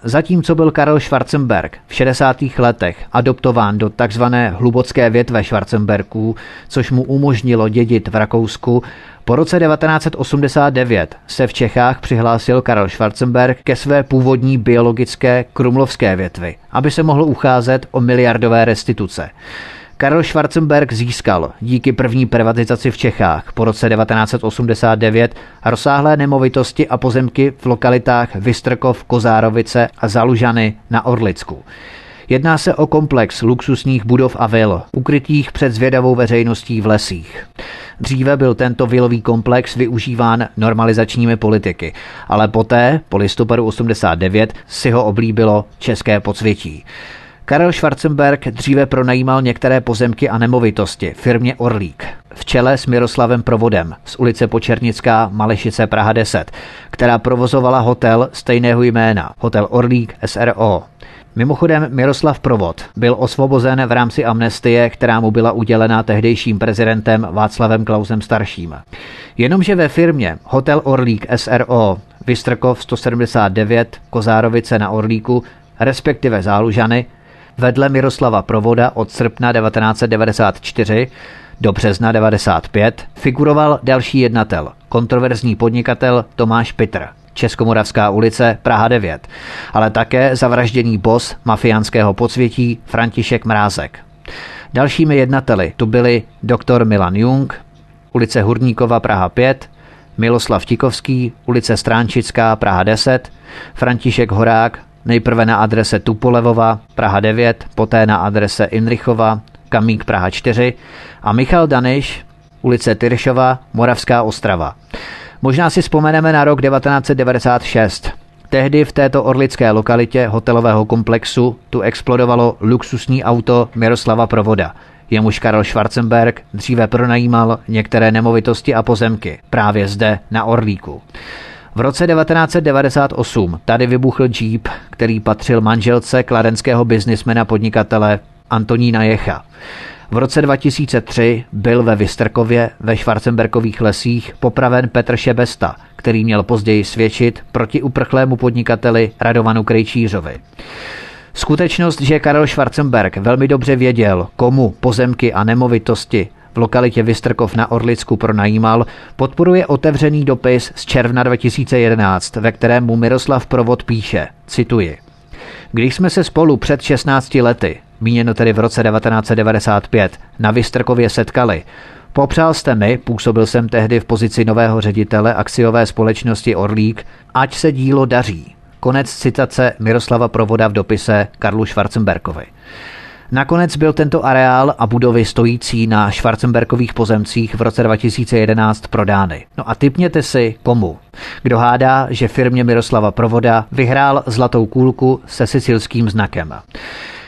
Zatímco byl Karel Schwarzenberg v 60. letech adoptován do tzv. hlubocké větve Schwarzenberků, což mu umožnilo dědit v Rakousku, po roce 1989 se v Čechách přihlásil Karel Schwarzenberg ke své původní biologické krumlovské větvi, aby se mohl ucházet o miliardové restituce. Karel Schwarzenberg získal díky první privatizaci v Čechách po roce 1989 rozsáhlé nemovitosti a pozemky v lokalitách Vystrkov, Kozárovice a Zalužany na Orlicku. Jedná se o komplex luxusních budov a vil, ukrytých před zvědavou veřejností v lesích. Dříve byl tento vilový komplex využíván normalizačními politiky, ale poté, po listopadu 89, si ho oblíbilo české podsvětí. Karel Schwarzenberg dříve pronajímal některé pozemky a nemovitosti firmě Orlík v čele s Miroslavem Provodem z ulice Počernická Malešice Praha 10, která provozovala hotel stejného jména, hotel Orlík SRO. Mimochodem Miroslav Provod byl osvobozen v rámci amnestie, která mu byla udělena tehdejším prezidentem Václavem Klausem starším. Jenomže ve firmě Hotel Orlík SRO Vystrkov 179 Kozárovice na Orlíku, respektive Zálužany, vedle Miroslava Provoda od srpna 1994 do března 95 figuroval další jednatel, kontroverzní podnikatel Tomáš Pitr. Českomoravská ulice, Praha 9, ale také zavražděný bos mafiánského podsvětí František Mrázek. Dalšími jednateli tu byli doktor Milan Jung, ulice Hurníkova, Praha 5, Miloslav Tikovský, ulice Stránčická, Praha 10, František Horák, nejprve na adrese Tupolevova, Praha 9, poté na adrese Inrichova, Kamík Praha 4 a Michal Daniš, ulice Tyršova, Moravská Ostrava. Možná si vzpomeneme na rok 1996. Tehdy v této orlické lokalitě hotelového komplexu tu explodovalo luxusní auto Miroslava Provoda. Jemuž Karel Schwarzenberg dříve pronajímal některé nemovitosti a pozemky právě zde na Orlíku. V roce 1998 tady vybuchl Jeep, který patřil manželce kladenského biznismena podnikatele Antonína Jecha. V roce 2003 byl ve Vystrkově ve Schwarzenberkových lesích popraven Petr Šebesta, který měl později svědčit proti uprchlému podnikateli Radovanu Krejčířovi. Skutečnost, že Karel Schwarzenberg velmi dobře věděl, komu pozemky a nemovitosti v lokalitě Vystrkov na Orlicku pronajímal, podporuje otevřený dopis z června 2011, ve kterém mu Miroslav Provod píše, cituji, Když jsme se spolu před 16 lety míněno tedy v roce 1995, na Vystrkově setkali. Popřál jste mi, působil jsem tehdy v pozici nového ředitele akciové společnosti Orlík, ať se dílo daří. Konec citace Miroslava Provoda v dopise Karlu Schwarzenberkovi. Nakonec byl tento areál a budovy stojící na Schwarzenbergových pozemcích v roce 2011 prodány. No a typněte si, komu. Kdo hádá, že firmě Miroslava Provoda vyhrál zlatou kůlku se sicilským znakem.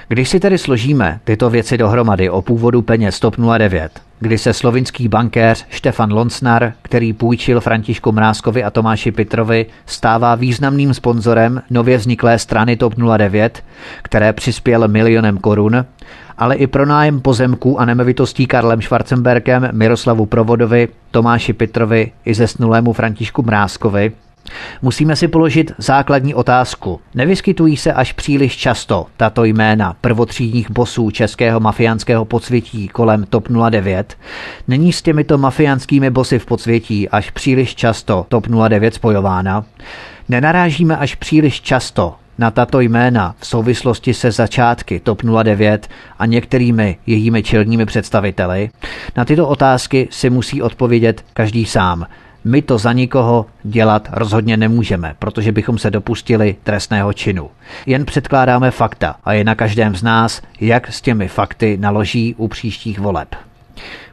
Když si tedy složíme tyto věci dohromady o původu peněz TOP 09, kdy se slovinský bankéř Štefan Lonsnar, který půjčil Františku Mrázkovi a Tomáši Pitrovi, stává významným sponzorem nově vzniklé strany TOP 09, které přispěl milionem korun, ale i pronájem pozemků a nemovitostí Karlem Schwarzenberkem, Miroslavu Provodovi, Tomáši Pitrovi i zesnulému Františku Mrázkovi – Musíme si položit základní otázku. Nevyskytují se až příliš často tato jména prvotřídních bosů českého mafiánského podsvětí kolem TOP 09? Není s těmito mafiánskými bosy v podsvětí až příliš často TOP 09 spojována? Nenarážíme až příliš často na tato jména v souvislosti se začátky TOP 09 a některými jejími čelními představiteli? Na tyto otázky si musí odpovědět každý sám. My to za nikoho dělat rozhodně nemůžeme, protože bychom se dopustili trestného činu. Jen předkládáme fakta a je na každém z nás, jak s těmi fakty naloží u příštích voleb.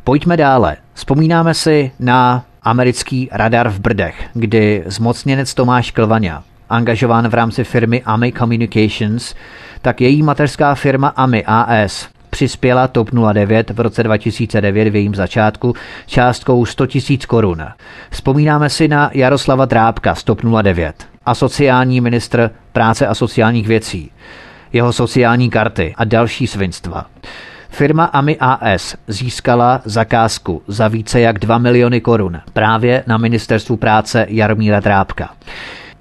Pojďme dále. Vzpomínáme si na americký radar v Brdech, kdy zmocněnec Tomáš Klvaňa, angažován v rámci firmy AMI Communications, tak její mateřská firma AMI AS přispěla TOP 09 v roce 2009 v jejím začátku částkou 100 000 korun. Vzpomínáme si na Jaroslava Drábka z TOP 09 a sociální ministr práce a sociálních věcí, jeho sociální karty a další svinstva. Firma AMI AS získala zakázku za více jak 2 miliony korun právě na ministerstvu práce Jaromíra Drábka.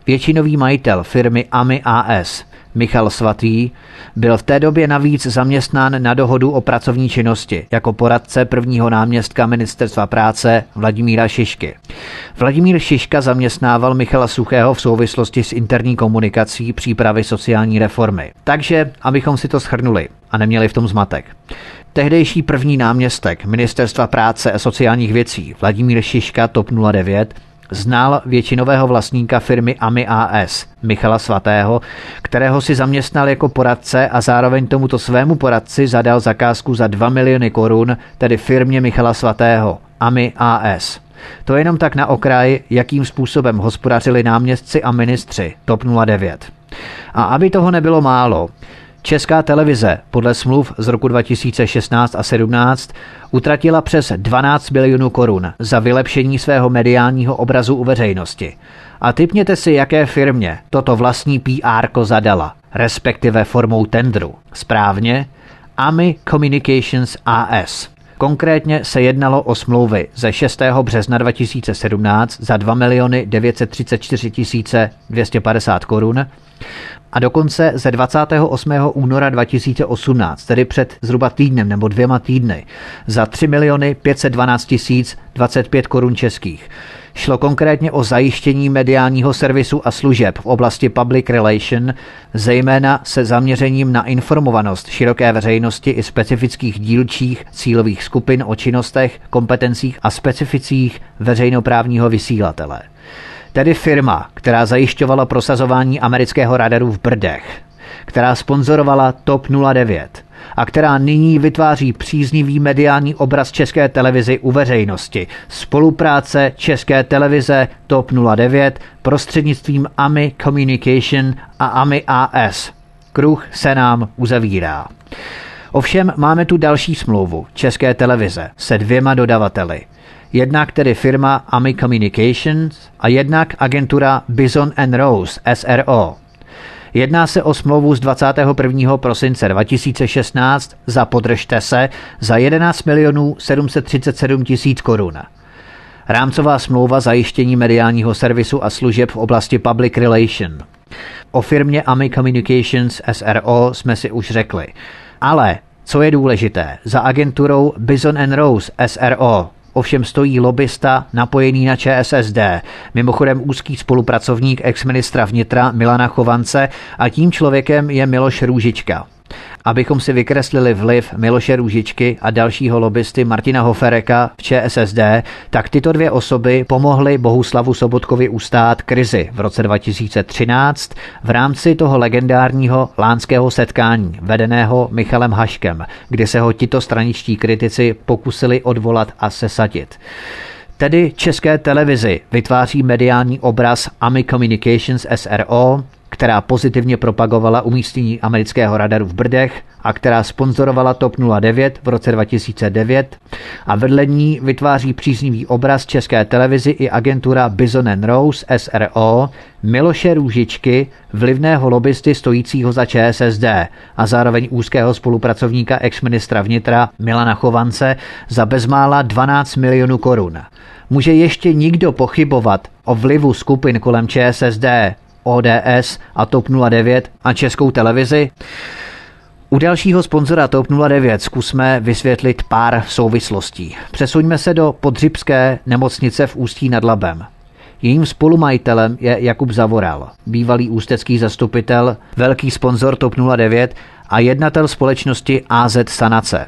Většinový majitel firmy AMI AS Michal Svatý, byl v té době navíc zaměstnán na dohodu o pracovní činnosti jako poradce prvního náměstka ministerstva práce Vladimíra Šišky. Vladimír Šiška zaměstnával Michala Suchého v souvislosti s interní komunikací přípravy sociální reformy. Takže, abychom si to shrnuli a neměli v tom zmatek. Tehdejší první náměstek Ministerstva práce a sociálních věcí Vladimír Šiška TOP 09 znal většinového vlastníka firmy AMI AS, Michala Svatého, kterého si zaměstnal jako poradce a zároveň tomuto svému poradci zadal zakázku za 2 miliony korun, tedy firmě Michala Svatého, AMI AS. To jenom tak na okraj, jakým způsobem hospodařili náměstci a ministři TOP 09. A aby toho nebylo málo, Česká televize podle smluv z roku 2016 a 17 utratila přes 12 milionů korun za vylepšení svého mediálního obrazu u veřejnosti. A typněte si, jaké firmě toto vlastní PR zadala, respektive formou tendru. Správně, AMI Communications AS. Konkrétně se jednalo o smlouvy ze 6. března 2017 za 2 miliony 934 250 korun a dokonce ze 28. února 2018, tedy před zhruba týdnem nebo dvěma týdny, za 3 miliony 512 tisíc 25 korun českých. Šlo konkrétně o zajištění mediálního servisu a služeb v oblasti public relation, zejména se zaměřením na informovanost široké veřejnosti i specifických dílčích cílových skupin o činnostech, kompetencích a specificích veřejnoprávního vysílatele. Tedy firma, která zajišťovala prosazování amerického radaru v Brdech, která sponzorovala TOP 09 a která nyní vytváří příznivý mediální obraz České televizi u veřejnosti. Spolupráce České televize TOP 09 prostřednictvím AMI Communication a AMI AS. Kruh se nám uzavírá. Ovšem máme tu další smlouvu České televize se dvěma dodavateli – jednak tedy firma AMI Communications a jednak agentura Bison and Rose SRO. Jedná se o smlouvu z 21. prosince 2016 za podržte se za 11 milionů 737 tisíc korun. Rámcová smlouva zajištění mediálního servisu a služeb v oblasti public relation. O firmě AMI Communications SRO jsme si už řekli. Ale co je důležité, za agenturou Bison Rose SRO Ovšem stojí lobista napojený na ČSSD, mimochodem úzký spolupracovník ex-ministra vnitra Milana Chovance a tím člověkem je Miloš Růžička. Abychom si vykreslili vliv Miloše Růžičky a dalšího lobbysty Martina Hofereka v ČSSD, tak tyto dvě osoby pomohly Bohuslavu Sobotkovi ustát krizi v roce 2013 v rámci toho legendárního lánského setkání vedeného Michalem Haškem, kdy se ho tito straničtí kritici pokusili odvolat a sesadit. Tedy české televizi vytváří mediální obraz AMI Communications SRO, která pozitivně propagovala umístění amerického radaru v Brdech a která sponzorovala TOP 09 v roce 2009 a vedle ní vytváří příznivý obraz české televizi i agentura Bison Rose SRO Miloše Růžičky, vlivného lobbysty stojícího za ČSSD a zároveň úzkého spolupracovníka exministra vnitra Milana Chovance za bezmála 12 milionů korun. Může ještě nikdo pochybovat o vlivu skupin kolem ČSSD, ODS a TOP 09 a Českou televizi? U dalšího sponzora TOP 09 zkusme vysvětlit pár souvislostí. Přesuňme se do podřibské nemocnice v Ústí nad Labem. Jejím spolumajitelem je Jakub Zavoral, bývalý ústecký zastupitel, velký sponzor TOP 09 a jednatel společnosti AZ Sanace.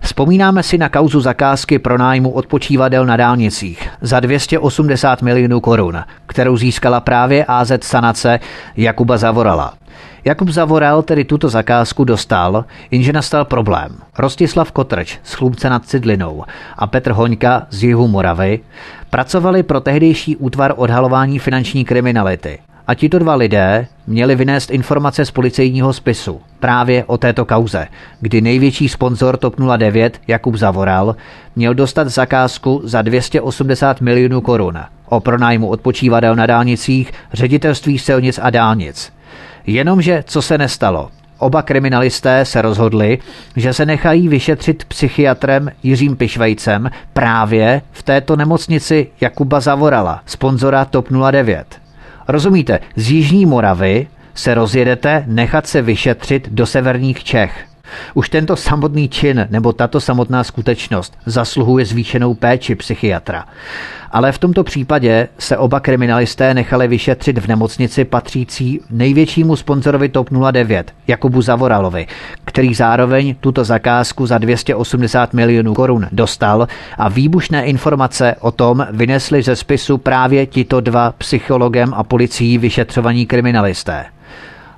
Vzpomínáme si na kauzu zakázky pro nájmu odpočívadel na dálnicích za 280 milionů korun, kterou získala právě AZ Sanace Jakuba Zavorala. Jakub Zavoral tedy tuto zakázku dostal, jenže nastal problém. Rostislav Kotrč z Chlumce nad Cidlinou a Petr Hoňka z jihu Moravy pracovali pro tehdejší útvar odhalování finanční kriminality a tito dva lidé měli vynést informace z policejního spisu právě o této kauze, kdy největší sponzor TOP 09 Jakub Zavoral měl dostat zakázku za 280 milionů korun o pronájmu odpočívadel na dálnicích, ředitelství silnic a dálnic. Jenomže co se nestalo? Oba kriminalisté se rozhodli, že se nechají vyšetřit psychiatrem Jiřím Pišvejcem právě v této nemocnici Jakuba Zavorala, sponzora TOP 09. Rozumíte, z Jižní Moravy se rozjedete nechat se vyšetřit do severních Čech. Už tento samotný čin nebo tato samotná skutečnost zasluhuje zvýšenou péči psychiatra. Ale v tomto případě se oba kriminalisté nechali vyšetřit v nemocnici patřící největšímu sponzorovi TOP 09, Jakubu Zavoralovi, který zároveň tuto zakázku za 280 milionů korun dostal a výbušné informace o tom vynesli ze spisu právě tito dva psychologem a policií vyšetřovaní kriminalisté.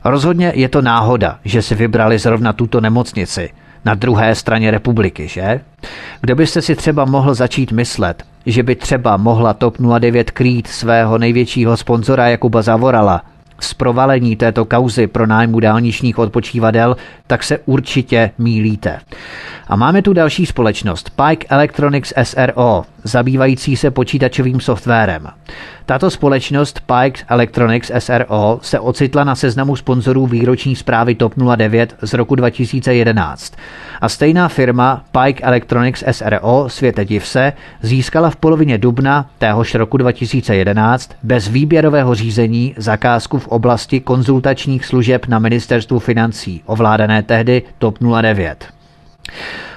Rozhodně je to náhoda, že si vybrali zrovna tuto nemocnici na druhé straně republiky, že? Kdo byste si třeba mohl začít myslet, že by třeba mohla TOP 09 krýt svého největšího sponzora Jakuba Zavorala z provalení této kauzy pro nájmu dálničních odpočívadel, tak se určitě mílíte. A máme tu další společnost, Pike Electronics SRO, zabývající se počítačovým softwarem. Tato společnost Pike Electronics SRO se ocitla na seznamu sponzorů výroční zprávy TOP 09 z roku 2011. A stejná firma Pike Electronics SRO, světe div se, získala v polovině dubna téhož roku 2011 bez výběrového řízení zakázku v oblasti konzultačních služeb na ministerstvu financí, ovládané tehdy TOP 09.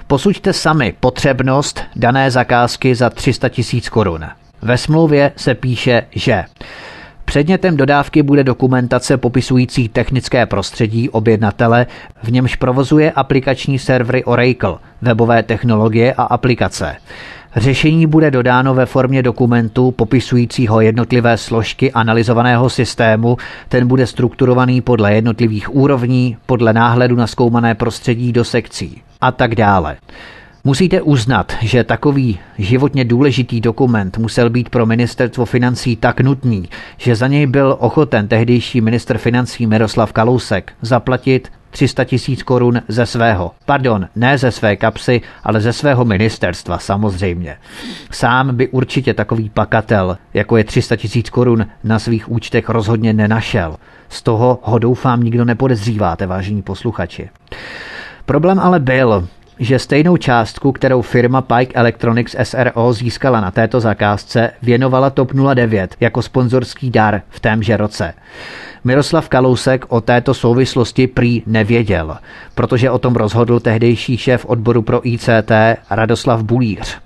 Posuďte sami potřebnost dané zakázky za 300 tisíc korun. Ve smlouvě se píše, že Předmětem dodávky bude dokumentace popisující technické prostředí objednatele, v němž provozuje aplikační servery Oracle, webové technologie a aplikace. Řešení bude dodáno ve formě dokumentu popisujícího jednotlivé složky analyzovaného systému, ten bude strukturovaný podle jednotlivých úrovní, podle náhledu na zkoumané prostředí do sekcí a tak dále. Musíte uznat, že takový životně důležitý dokument musel být pro ministerstvo financí tak nutný, že za něj byl ochoten tehdejší ministr financí Miroslav Kalousek zaplatit 300 tisíc korun ze svého. Pardon, ne ze své kapsy, ale ze svého ministerstva samozřejmě. Sám by určitě takový pakatel, jako je 300 tisíc korun, na svých účtech rozhodně nenašel. Z toho ho doufám nikdo nepodezříváte, vážení posluchači. Problém ale byl, že stejnou částku, kterou firma Pike Electronics SRO získala na této zakázce, věnovala TOP 09 jako sponzorský dar v témže roce. Miroslav Kalousek o této souvislosti prý nevěděl, protože o tom rozhodl tehdejší šéf odboru pro ICT Radoslav Bulíř.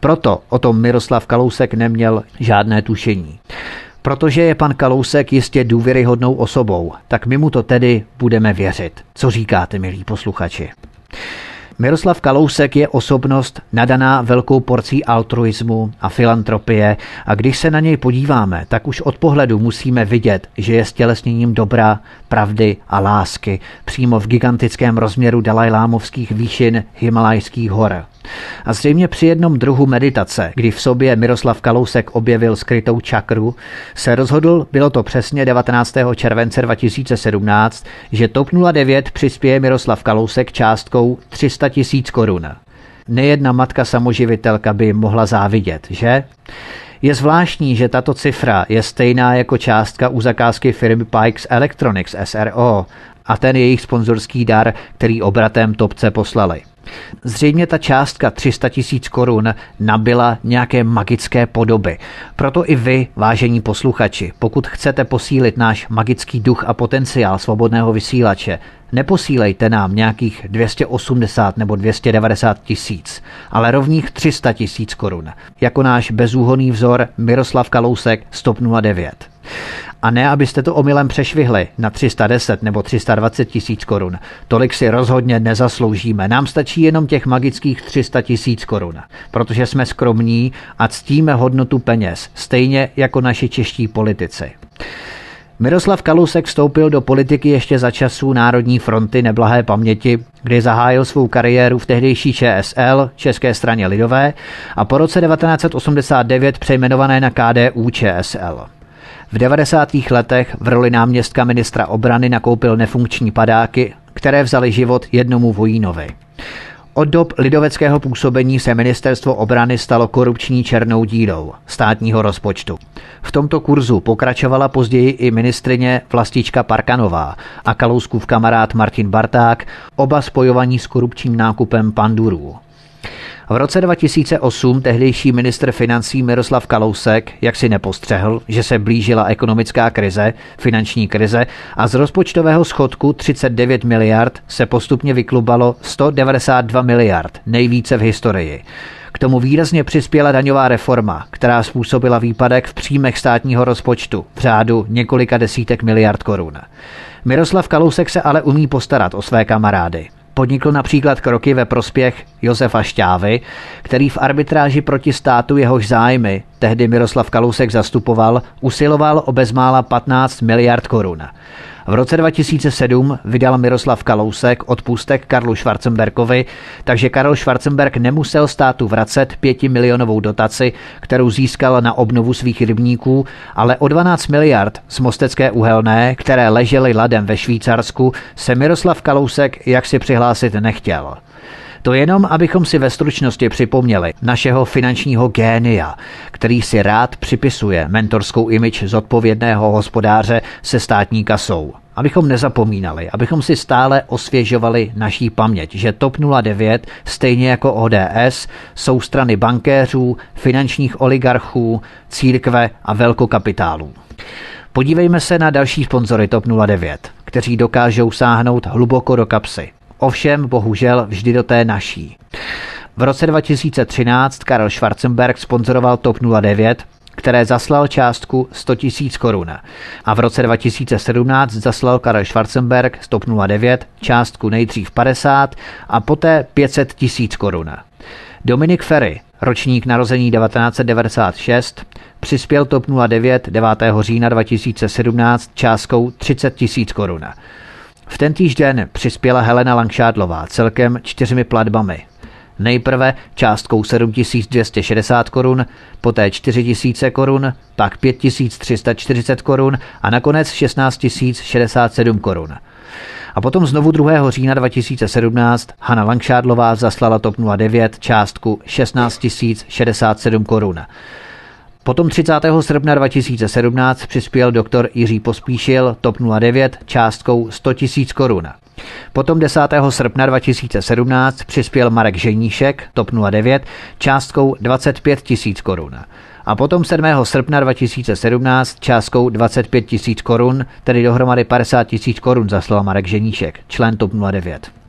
Proto o tom Miroslav Kalousek neměl žádné tušení. Protože je pan Kalousek jistě důvěryhodnou osobou, tak my mu to tedy budeme věřit. Co říkáte, milí posluchači? Miroslav Kalousek je osobnost nadaná velkou porcí altruismu a filantropie a když se na něj podíváme, tak už od pohledu musíme vidět, že je stělesněním dobra, pravdy a lásky přímo v gigantickém rozměru Dalajlámovských výšin Himalajských hor. A zřejmě při jednom druhu meditace, kdy v sobě Miroslav Kalousek objevil skrytou čakru, se rozhodl, bylo to přesně 19. července 2017, že TOP 09 přispěje Miroslav Kalousek částkou 300 tisíc korun. Nejedna matka samoživitelka by mohla závidět, že? Je zvláštní, že tato cifra je stejná jako částka u zakázky firmy Pikes Electronics SRO a ten jejich sponzorský dar, který obratem topce poslali. Zřejmě ta částka 300 tisíc korun nabila nějaké magické podoby. Proto i vy, vážení posluchači, pokud chcete posílit náš magický duch a potenciál svobodného vysílače, neposílejte nám nějakých 280 nebo 290 tisíc, ale rovných 300 tisíc korun, jako náš bezúhonný vzor Miroslav Kalousek 109. A ne, abyste to omylem přešvihli na 310 nebo 320 tisíc korun. Tolik si rozhodně nezasloužíme. Nám stačí jenom těch magických 300 tisíc korun, protože jsme skromní a ctíme hodnotu peněz, stejně jako naši čeští politici. Miroslav Kalousek vstoupil do politiky ještě za časů Národní fronty neblahé paměti, kdy zahájil svou kariéru v tehdejší ČSL, České straně lidové, a po roce 1989 přejmenované na KDU ČSL. V 90. letech v roli náměstka ministra obrany nakoupil nefunkční padáky, které vzali život jednomu vojínovi. Od dob lidoveckého působení se ministerstvo obrany stalo korupční černou dílou státního rozpočtu. V tomto kurzu pokračovala později i ministrině Vlastička Parkanová a Kalouskův kamarád Martin Barták, oba spojovaní s korupčním nákupem pandurů. V roce 2008 tehdejší ministr financí Miroslav Kalousek jak si nepostřehl, že se blížila ekonomická krize, finanční krize a z rozpočtového schodku 39 miliard se postupně vyklubalo 192 miliard, nejvíce v historii. K tomu výrazně přispěla daňová reforma, která způsobila výpadek v příjmech státního rozpočtu v řádu několika desítek miliard korun. Miroslav Kalousek se ale umí postarat o své kamarády. Podnikl například kroky ve prospěch Josefa Šťávy, který v arbitráži proti státu jehož zájmy, tehdy Miroslav Kalousek zastupoval, usiloval o bezmála 15 miliard korun. V roce 2007 vydal Miroslav Kalousek odpustek Karlu Schwarzenbergovi, takže Karel Schwarzenberg nemusel státu vracet pětimilionovou dotaci, kterou získal na obnovu svých rybníků, ale o 12 miliard z Mostecké uhelné, které ležely ladem ve Švýcarsku, se Miroslav Kalousek jaksi přihlásit nechtěl. To jenom, abychom si ve stručnosti připomněli našeho finančního génia, který si rád připisuje mentorskou imič zodpovědného hospodáře se státní kasou. Abychom nezapomínali, abychom si stále osvěžovali naší paměť, že TOP 09, stejně jako ODS, jsou strany bankéřů, finančních oligarchů, církve a velkokapitálů. Podívejme se na další sponzory TOP 09, kteří dokážou sáhnout hluboko do kapsy. Ovšem, bohužel, vždy do té naší. V roce 2013 Karel Schwarzenberg sponzoroval TOP 09, které zaslal částku 100 000 korun. A v roce 2017 zaslal Karel Schwarzenberg z TOP 09 částku nejdřív 50 a poté 500 tisíc korun. Dominik Ferry, ročník narození 1996, přispěl TOP 09 9. října 2017 částkou 30 tisíc korun. V tentýž den přispěla Helena Langšádlová celkem čtyřmi platbami. Nejprve částkou 7260 korun, poté 4000 korun, pak 5340 korun a nakonec 16067 korun. A potom znovu 2. října 2017 Hanna Langšádlová zaslala TOP 09 částku 16 067 korun. Potom 30. srpna 2017 přispěl doktor Jiří Pospíšil TOP 09 částkou 100 000 korun. Potom 10. srpna 2017 přispěl Marek Ženíšek TOP 09 částkou 25 000 korun. A potom 7. srpna 2017 částkou 25 000 korun, tedy dohromady 50 000 korun zaslal Marek Ženíšek, člen TOP 09.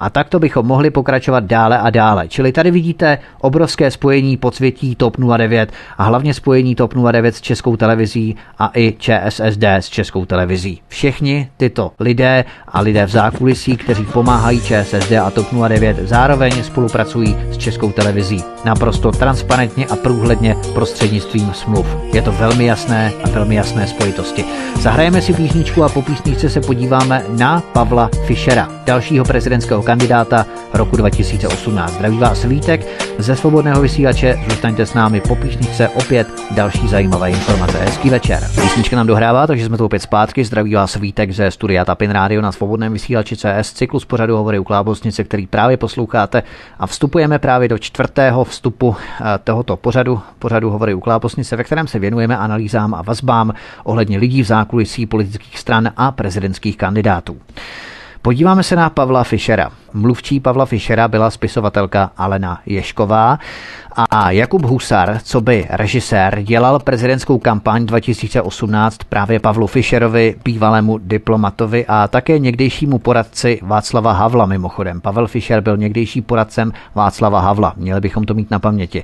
A takto bychom mohli pokračovat dále a dále. Čili tady vidíte obrovské spojení podsvětí TOP 09 a hlavně spojení TOP 09 s českou televizí a i ČSSD s českou televizí. Všichni tyto lidé a lidé v zákulisí, kteří pomáhají ČSSD a TOP 09, zároveň spolupracují s českou televizí. Naprosto transparentně a průhledně prostřednictvím smluv. Je to velmi jasné a velmi jasné spojitosti. Zahrajeme si písničku a po písničce se podíváme na Pavla Fischera, dalšího prezidentského kandidáta roku 2018. Zdraví vás Vítek ze svobodného vysílače. Zůstaňte s námi po písničce opět další zajímavé informace. Hezký večer. Písnička nám dohrává, takže jsme tu opět zpátky. Zdraví vás Vítek ze studia Tapin Radio na svobodném vysílači CS, cyklus pořadu hovory u Klábosnice, který právě posloucháte a vstupujeme právě do čtvrtého vstupu eh, tohoto pořadu, pořadu hovory u Klábosnice, ve kterém se věnujeme analýzám a vazbám ohledně lidí v zákulisí politických stran a prezidentských kandidátů. Podíváme se na Pavla Fischera. Mluvčí Pavla Fischera byla spisovatelka Alena Ješková a Jakub Husar, co by režisér, dělal prezidentskou kampaň 2018 právě Pavlu Fischerovi, bývalému diplomatovi a také někdejšímu poradci Václava Havla mimochodem. Pavel Fischer byl někdejší poradcem Václava Havla, měli bychom to mít na paměti.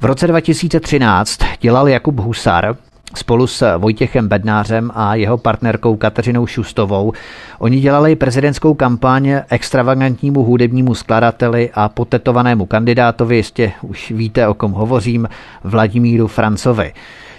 V roce 2013 dělal Jakub Husar spolu s Vojtěchem Bednářem a jeho partnerkou Kateřinou Šustovou. Oni dělali prezidentskou kampaň extravagantnímu hudebnímu skladateli a potetovanému kandidátovi, jistě už víte, o kom hovořím, Vladimíru Francovi.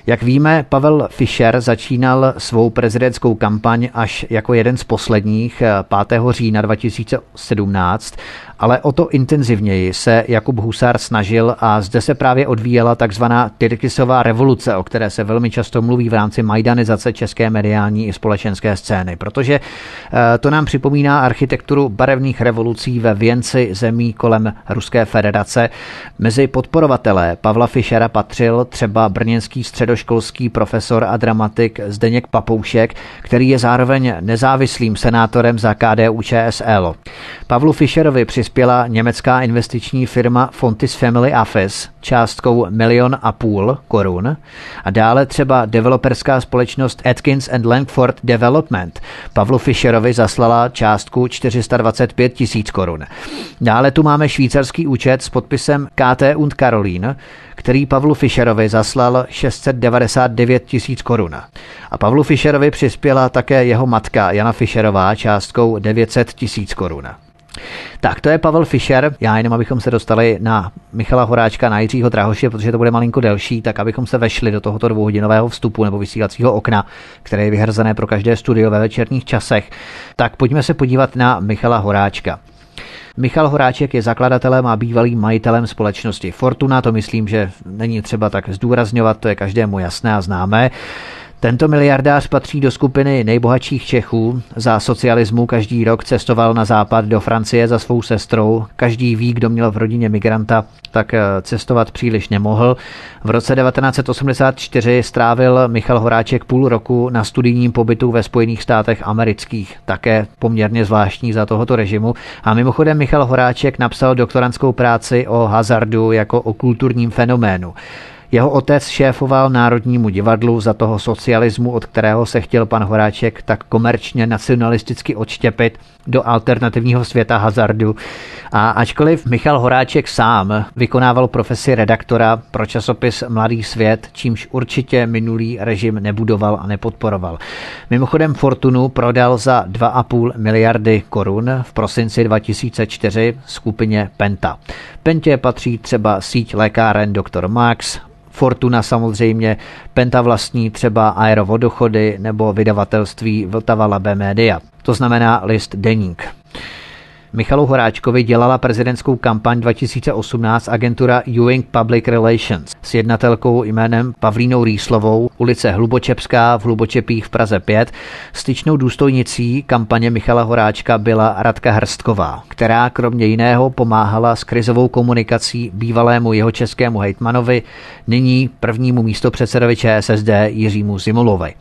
Jak víme, Pavel Fischer začínal svou prezidentskou kampaň až jako jeden z posledních 5. října 2017 ale o to intenzivněji se Jakub Husár snažil a zde se právě odvíjela takzvaná Tyrkisová revoluce, o které se velmi často mluví v rámci majdanizace české mediální i společenské scény, protože eh, to nám připomíná architekturu barevných revolucí ve věnci zemí kolem Ruské federace. Mezi podporovatele Pavla Fischera patřil třeba brněnský středoškolský profesor a dramatik Zdeněk Papoušek, který je zároveň nezávislým senátorem za KDU ČSL. Pavlu Fischerovi přispěl přispěla německá investiční firma Fontis Family Office částkou milion a půl korun a dále třeba developerská společnost Atkins and Langford Development Pavlu Fischerovi zaslala částku 425 tisíc korun. Dále tu máme švýcarský účet s podpisem KT und Karolín, který Pavlu Fischerovi zaslal 699 tisíc korun. A Pavlu Fischerovi přispěla také jeho matka Jana Fischerová částkou 900 tisíc korun. Tak, to je Pavel Fischer. Já jenom, abychom se dostali na Michala Horáčka, na Jiřího Drahoše, protože to bude malinko delší, tak abychom se vešli do tohoto dvouhodinového vstupu nebo vysílacího okna, které je vyhrzené pro každé studio ve večerních časech. Tak pojďme se podívat na Michala Horáčka. Michal Horáček je zakladatelem a bývalým majitelem společnosti Fortuna, to myslím, že není třeba tak zdůrazňovat, to je každému jasné a známé. Tento miliardář patří do skupiny nejbohatších Čechů. Za socialismu každý rok cestoval na západ do Francie za svou sestrou. Každý ví, kdo měl v rodině migranta, tak eh, cestovat příliš nemohl. V roce 1984 strávil Michal Horáček půl roku na studijním pobytu ve Spojených státech amerických, také poměrně zvláštní za tohoto režimu. A mimochodem Michal Horáček napsal doktorantskou práci o hazardu jako o kulturním fenoménu. Jeho otec šéfoval Národnímu divadlu za toho socialismu, od kterého se chtěl pan Horáček tak komerčně nacionalisticky odštěpit do alternativního světa hazardu. A ačkoliv Michal Horáček sám vykonával profesi redaktora pro časopis Mladý svět, čímž určitě minulý režim nebudoval a nepodporoval. Mimochodem Fortunu prodal za 2,5 miliardy korun v prosinci 2004 skupině Penta. Pentě patří třeba síť lékáren Dr. Max, Fortuna samozřejmě, Penta vlastní třeba aerovodochody nebo vydavatelství Vltava Labe Media. To znamená list Deník. Michalu Horáčkovi dělala prezidentskou kampaň 2018 agentura Ewing Public Relations s jednatelkou jménem Pavlínou Rýslovou, ulice Hlubočepská v Hlubočepích v Praze 5. Styčnou důstojnicí kampaně Michala Horáčka byla Radka Hrstková, která kromě jiného pomáhala s krizovou komunikací bývalému jeho českému hejtmanovi, nyní prvnímu místopředsedovi ČSSD Jiřímu Zimulovi.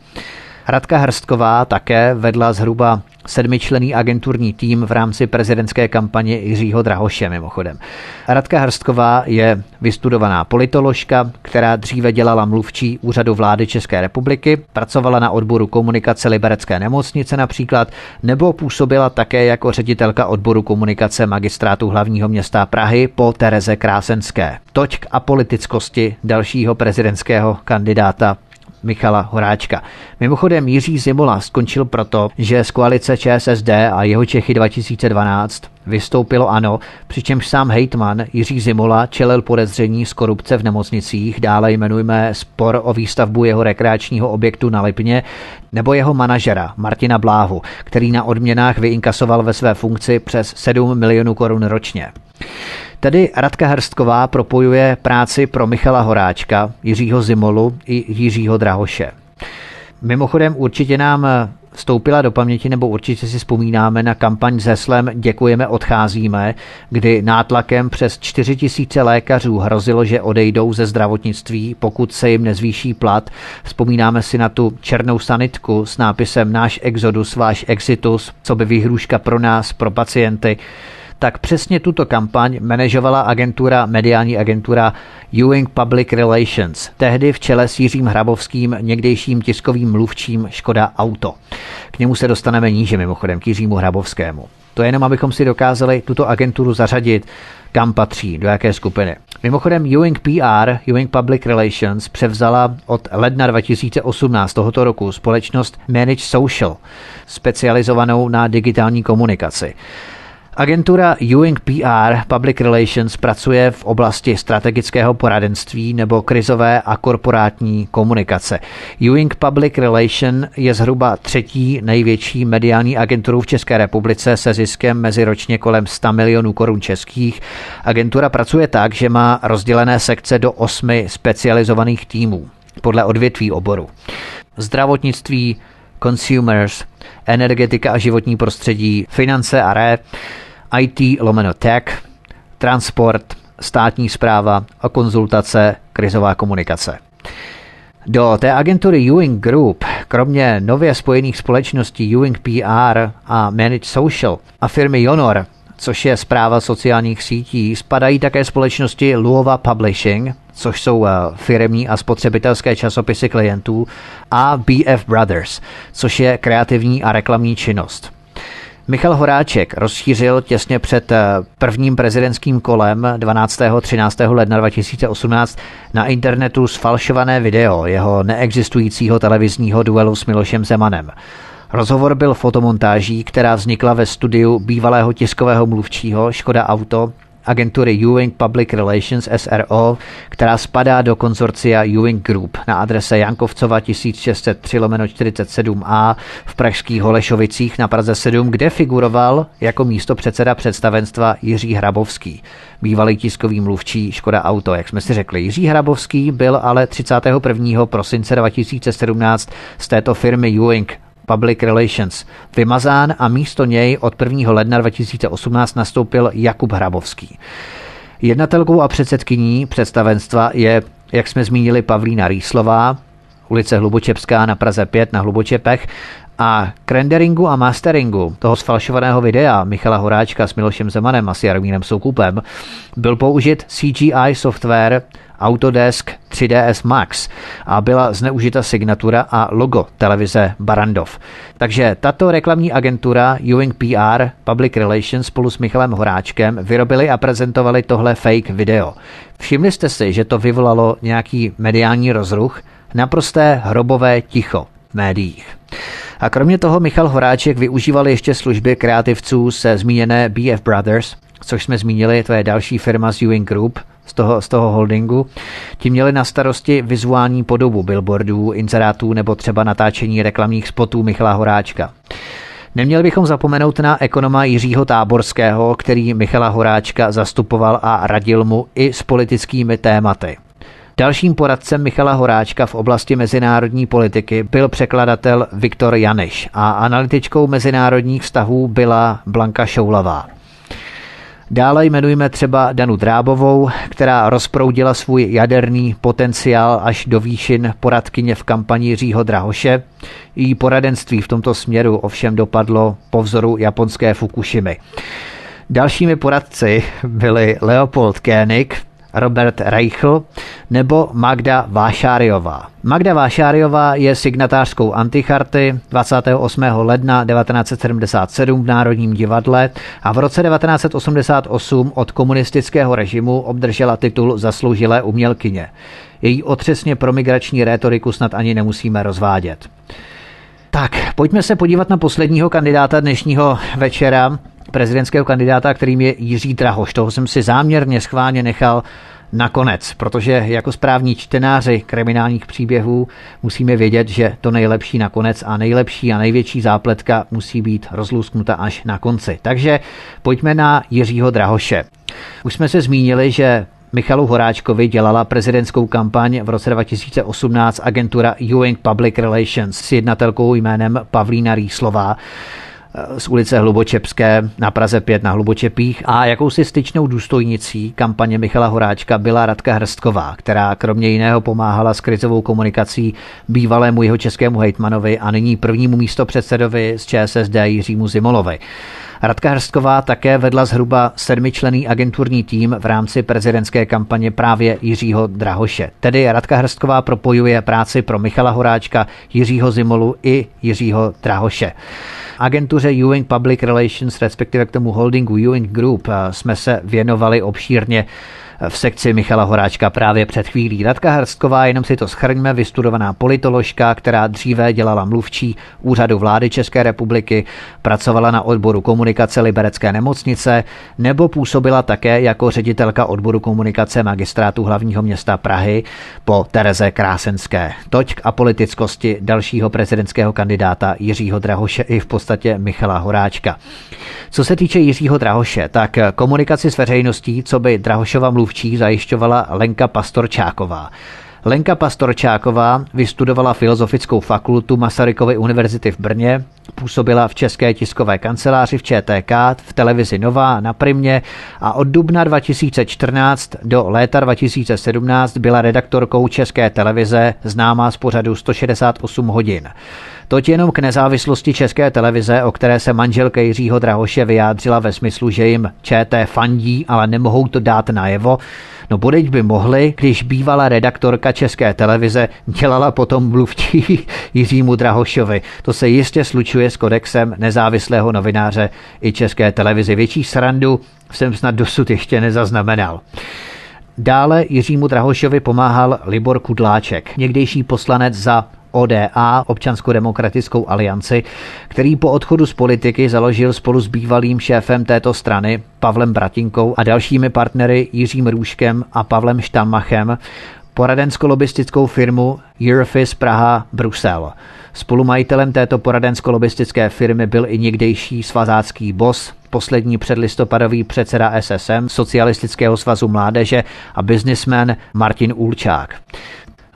Radka Hrstková také vedla zhruba sedmičlený agenturní tým v rámci prezidentské kampaně Jiřího Drahoše mimochodem. Radka Hrstková je vystudovaná politoložka, která dříve dělala mluvčí úřadu vlády České republiky, pracovala na odboru komunikace Liberecké nemocnice například, nebo působila také jako ředitelka odboru komunikace magistrátu hlavního města Prahy po Tereze Krásenské. Toť k apolitickosti dalšího prezidentského kandidáta Michala Horáčka. Mimochodem Jiří Zimola skončil proto, že z koalice ČSSD a jeho Čechy 2012 vystoupilo ano, přičemž sám hejtman Jiří Zimola čelil podezření z korupce v nemocnicích, dále jmenujeme spor o výstavbu jeho rekreačního objektu na Lipně, nebo jeho manažera Martina Bláhu, který na odměnách vyinkasoval ve své funkci přes 7 milionů korun ročně. Tedy Radka Hrstková propojuje práci pro Michala Horáčka, Jiřího Zimolu i Jiřího Drahoše. Mimochodem určitě nám vstoupila do paměti, nebo určitě si vzpomínáme na kampaň s heslem Děkujeme, odcházíme, kdy nátlakem přes 4 tisíce lékařů hrozilo, že odejdou ze zdravotnictví, pokud se jim nezvýší plat. Vzpomínáme si na tu černou sanitku s nápisem Náš exodus, váš exitus, co by výhruška pro nás, pro pacienty tak přesně tuto kampaň manažovala agentura, mediální agentura Ewing Public Relations, tehdy v čele s Jiřím Hrabovským, někdejším tiskovým mluvčím Škoda Auto. K němu se dostaneme níže mimochodem, k Jiřímu Hrabovskému. To je jenom, abychom si dokázali tuto agenturu zařadit, kam patří, do jaké skupiny. Mimochodem Ewing PR, Ewing Public Relations, převzala od ledna 2018 tohoto roku společnost Manage Social, specializovanou na digitální komunikaci. Agentura Ewing PR Public Relations pracuje v oblasti strategického poradenství nebo krizové a korporátní komunikace. Ewing Public Relation je zhruba třetí největší mediální agenturou v České republice se ziskem meziročně kolem 100 milionů korun českých. Agentura pracuje tak, že má rozdělené sekce do osmi specializovaných týmů podle odvětví oboru. Zdravotnictví, consumers, energetika a životní prostředí, finance a re, IT lomeno tech, transport, státní zpráva a konzultace, krizová komunikace. Do té agentury Ewing Group, kromě nově spojených společností Ewing PR a Manage Social a firmy Yonor, což je zpráva sociálních sítí, spadají také společnosti Luova Publishing, což jsou eh, firmní a spotřebitelské časopisy klientů, a BF Brothers, což je kreativní a reklamní činnost. Michal Horáček rozšířil těsně před eh, prvním prezidentským kolem 12. 13. ledna 2018 na internetu sfalšované video jeho neexistujícího televizního duelu s Milošem Zemanem. Rozhovor byl fotomontáží, která vznikla ve studiu bývalého tiskového mluvčího Škoda Auto agentury Ewing Public Relations SRO, která spadá do konzorcia Ewing Group na adrese Jankovcova 1603 47a v pražských Holešovicích na Praze 7, kde figuroval jako místo předseda představenstva Jiří Hrabovský, bývalý tiskový mluvčí Škoda Auto. Jak jsme si řekli, Jiří Hrabovský byl ale 31. prosince 2017 z této firmy Ewing Public Relations vymazán a místo něj od 1. ledna 2018 nastoupil Jakub Hrabovský. Jednatelkou a předsedkyní představenstva je, jak jsme zmínili, Pavlína Rýslová, ulice Hlubočepská na Praze 5 na Hlubočepech a k renderingu a masteringu toho sfalšovaného videa Michala Horáčka s Milošem Zemanem a s Jaromírem Soukupem byl použit CGI software Autodesk 3ds Max a byla zneužita signatura a logo televize Barandov. Takže tato reklamní agentura Ewing PR Public Relations spolu s Michalem Horáčkem vyrobili a prezentovali tohle fake video. Všimli jste si, že to vyvolalo nějaký mediální rozruch? Naprosté hrobové ticho v médiích. A kromě toho Michal Horáček využíval ještě služby kreativců se zmíněné BF Brothers, což jsme zmínili, to je další firma z Ewing Group, z toho, z toho holdingu. Ti měli na starosti vizuální podobu billboardů, inzerátů nebo třeba natáčení reklamních spotů Michala Horáčka. Neměli bychom zapomenout na ekonoma Jiřího Táborského, který Michala Horáčka zastupoval a radil mu i s politickými tématy. Dalším poradcem Michala Horáčka v oblasti mezinárodní politiky byl překladatel Viktor Janeš a analytičkou mezinárodních vztahů byla Blanka Šoulavá. Dále jmenujeme třeba Danu Drábovou, která rozproudila svůj jaderný potenciál až do výšin poradkyně v kampani Jiřího Drahoše. Její poradenství v tomto směru ovšem dopadlo po vzoru japonské Fukushimy. Dalšími poradci byli Leopold Koenig, Robert Reichl nebo Magda Vášáriová. Magda Vášáriová je signatářskou anticharty 28. ledna 1977 v Národním divadle a v roce 1988 od komunistického režimu obdržela titul zasloužilé umělkyně. Její otřesně promigrační rétoriku snad ani nemusíme rozvádět. Tak, pojďme se podívat na posledního kandidáta dnešního večera, prezidentského kandidáta, kterým je Jiří Drahoš. Toho jsem si záměrně schválně nechal nakonec, protože jako správní čtenáři kriminálních příběhů musíme vědět, že to nejlepší nakonec a nejlepší a největší zápletka musí být rozlusknuta až na konci. Takže pojďme na Jiřího Drahoše. Už jsme se zmínili, že Michalu Horáčkovi dělala prezidentskou kampaň v roce 2018 agentura Ewing Public Relations s jednatelkou jménem Pavlína Rýslová z ulice Hlubočepské na Praze 5 na Hlubočepích a jakousi styčnou důstojnicí kampaně Michala Horáčka byla Radka Hrstková, která kromě jiného pomáhala s krizovou komunikací bývalému jeho českému hejtmanovi a nyní prvnímu místo předsedovi z ČSSD Jiřímu Zimolovi. Radka Hrstková také vedla zhruba sedmičlený agenturní tým v rámci prezidentské kampaně právě Jiřího Drahoše. Tedy Radka Hrstková propojuje práci pro Michala Horáčka, Jiřího Zimolu i Jiřího Drahoše. Agentuře Ewing Public Relations, respektive k tomu holdingu Ewing Group, eh, jsme se věnovali obšírně v sekci Michala Horáčka právě před chvílí. Radka Hrstková, jenom si to schrňme, vystudovaná politoložka, která dříve dělala mluvčí úřadu vlády České republiky, pracovala na odboru komunikace Liberecké nemocnice nebo působila také jako ředitelka odboru komunikace magistrátu hlavního města Prahy po Tereze Krásenské. Toť k apolitickosti dalšího prezidentského kandidáta Jiřího Drahoše i v podstatě Michala Horáčka. Co se týče Jiřího Drahoše, tak komunikaci s veřejností, co by Drahošova mluvčí zajišťovala Lenka Pastorčáková. Lenka Pastorčáková vystudovala Filozofickou fakultu Masarykovy univerzity v Brně, působila v České tiskové kanceláři v ČTK, v televizi Nová na Primě a od dubna 2014 do léta 2017 byla redaktorkou České televize známá z pořadu 168 hodin. Toť jenom k nezávislosti České televize, o které se manželka Jiřího Drahoše vyjádřila ve smyslu, že jim ČT fandí, ale nemohou to dát najevo. No bodeď by mohli, když bývala redaktorka České televize dělala potom mluvčí Jiřímu Drahošovi. To se jistě slučuje s kodexem nezávislého novináře i České televizi. Větší srandu jsem snad dosud ještě nezaznamenal. Dále Jiřímu Drahošovi pomáhal Libor Kudláček, někdejší poslanec za ODA, Občanskou-demokratickou alianci, který po odchodu z politiky založil spolu s bývalým šéfem této strany Pavlem Bratinkou a dalšími partnery Jiřím Růžkem a Pavlem Štammachem poradensko-lobistickou firmu Eurofis Praha Brusel. Spolumajitelem této poradensko-lobistické firmy byl i někdejší svazácký bos, poslední předlistopadový předseda SSM, Socialistického svazu mládeže a biznismen Martin Ulčák.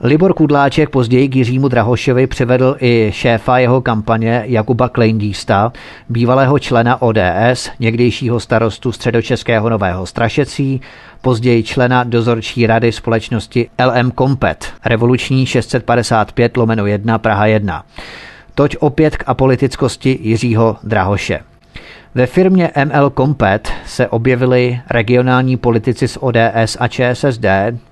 Libor Kudláček později k Jiřímu Drahošovi přivedl i šéfa jeho kampaně Jakuba Kleindísta, bývalého člena ODS, někdejšího starostu středočeského Nového Strašecí, později člena dozorčí rady společnosti LM Kompet, revoluční 655 lomeno 1 Praha 1. Toť opět k apolitickosti Jiřího Drahoše. Ve firmě ML Compet se objevili regionální politici z ODS a ČSSD.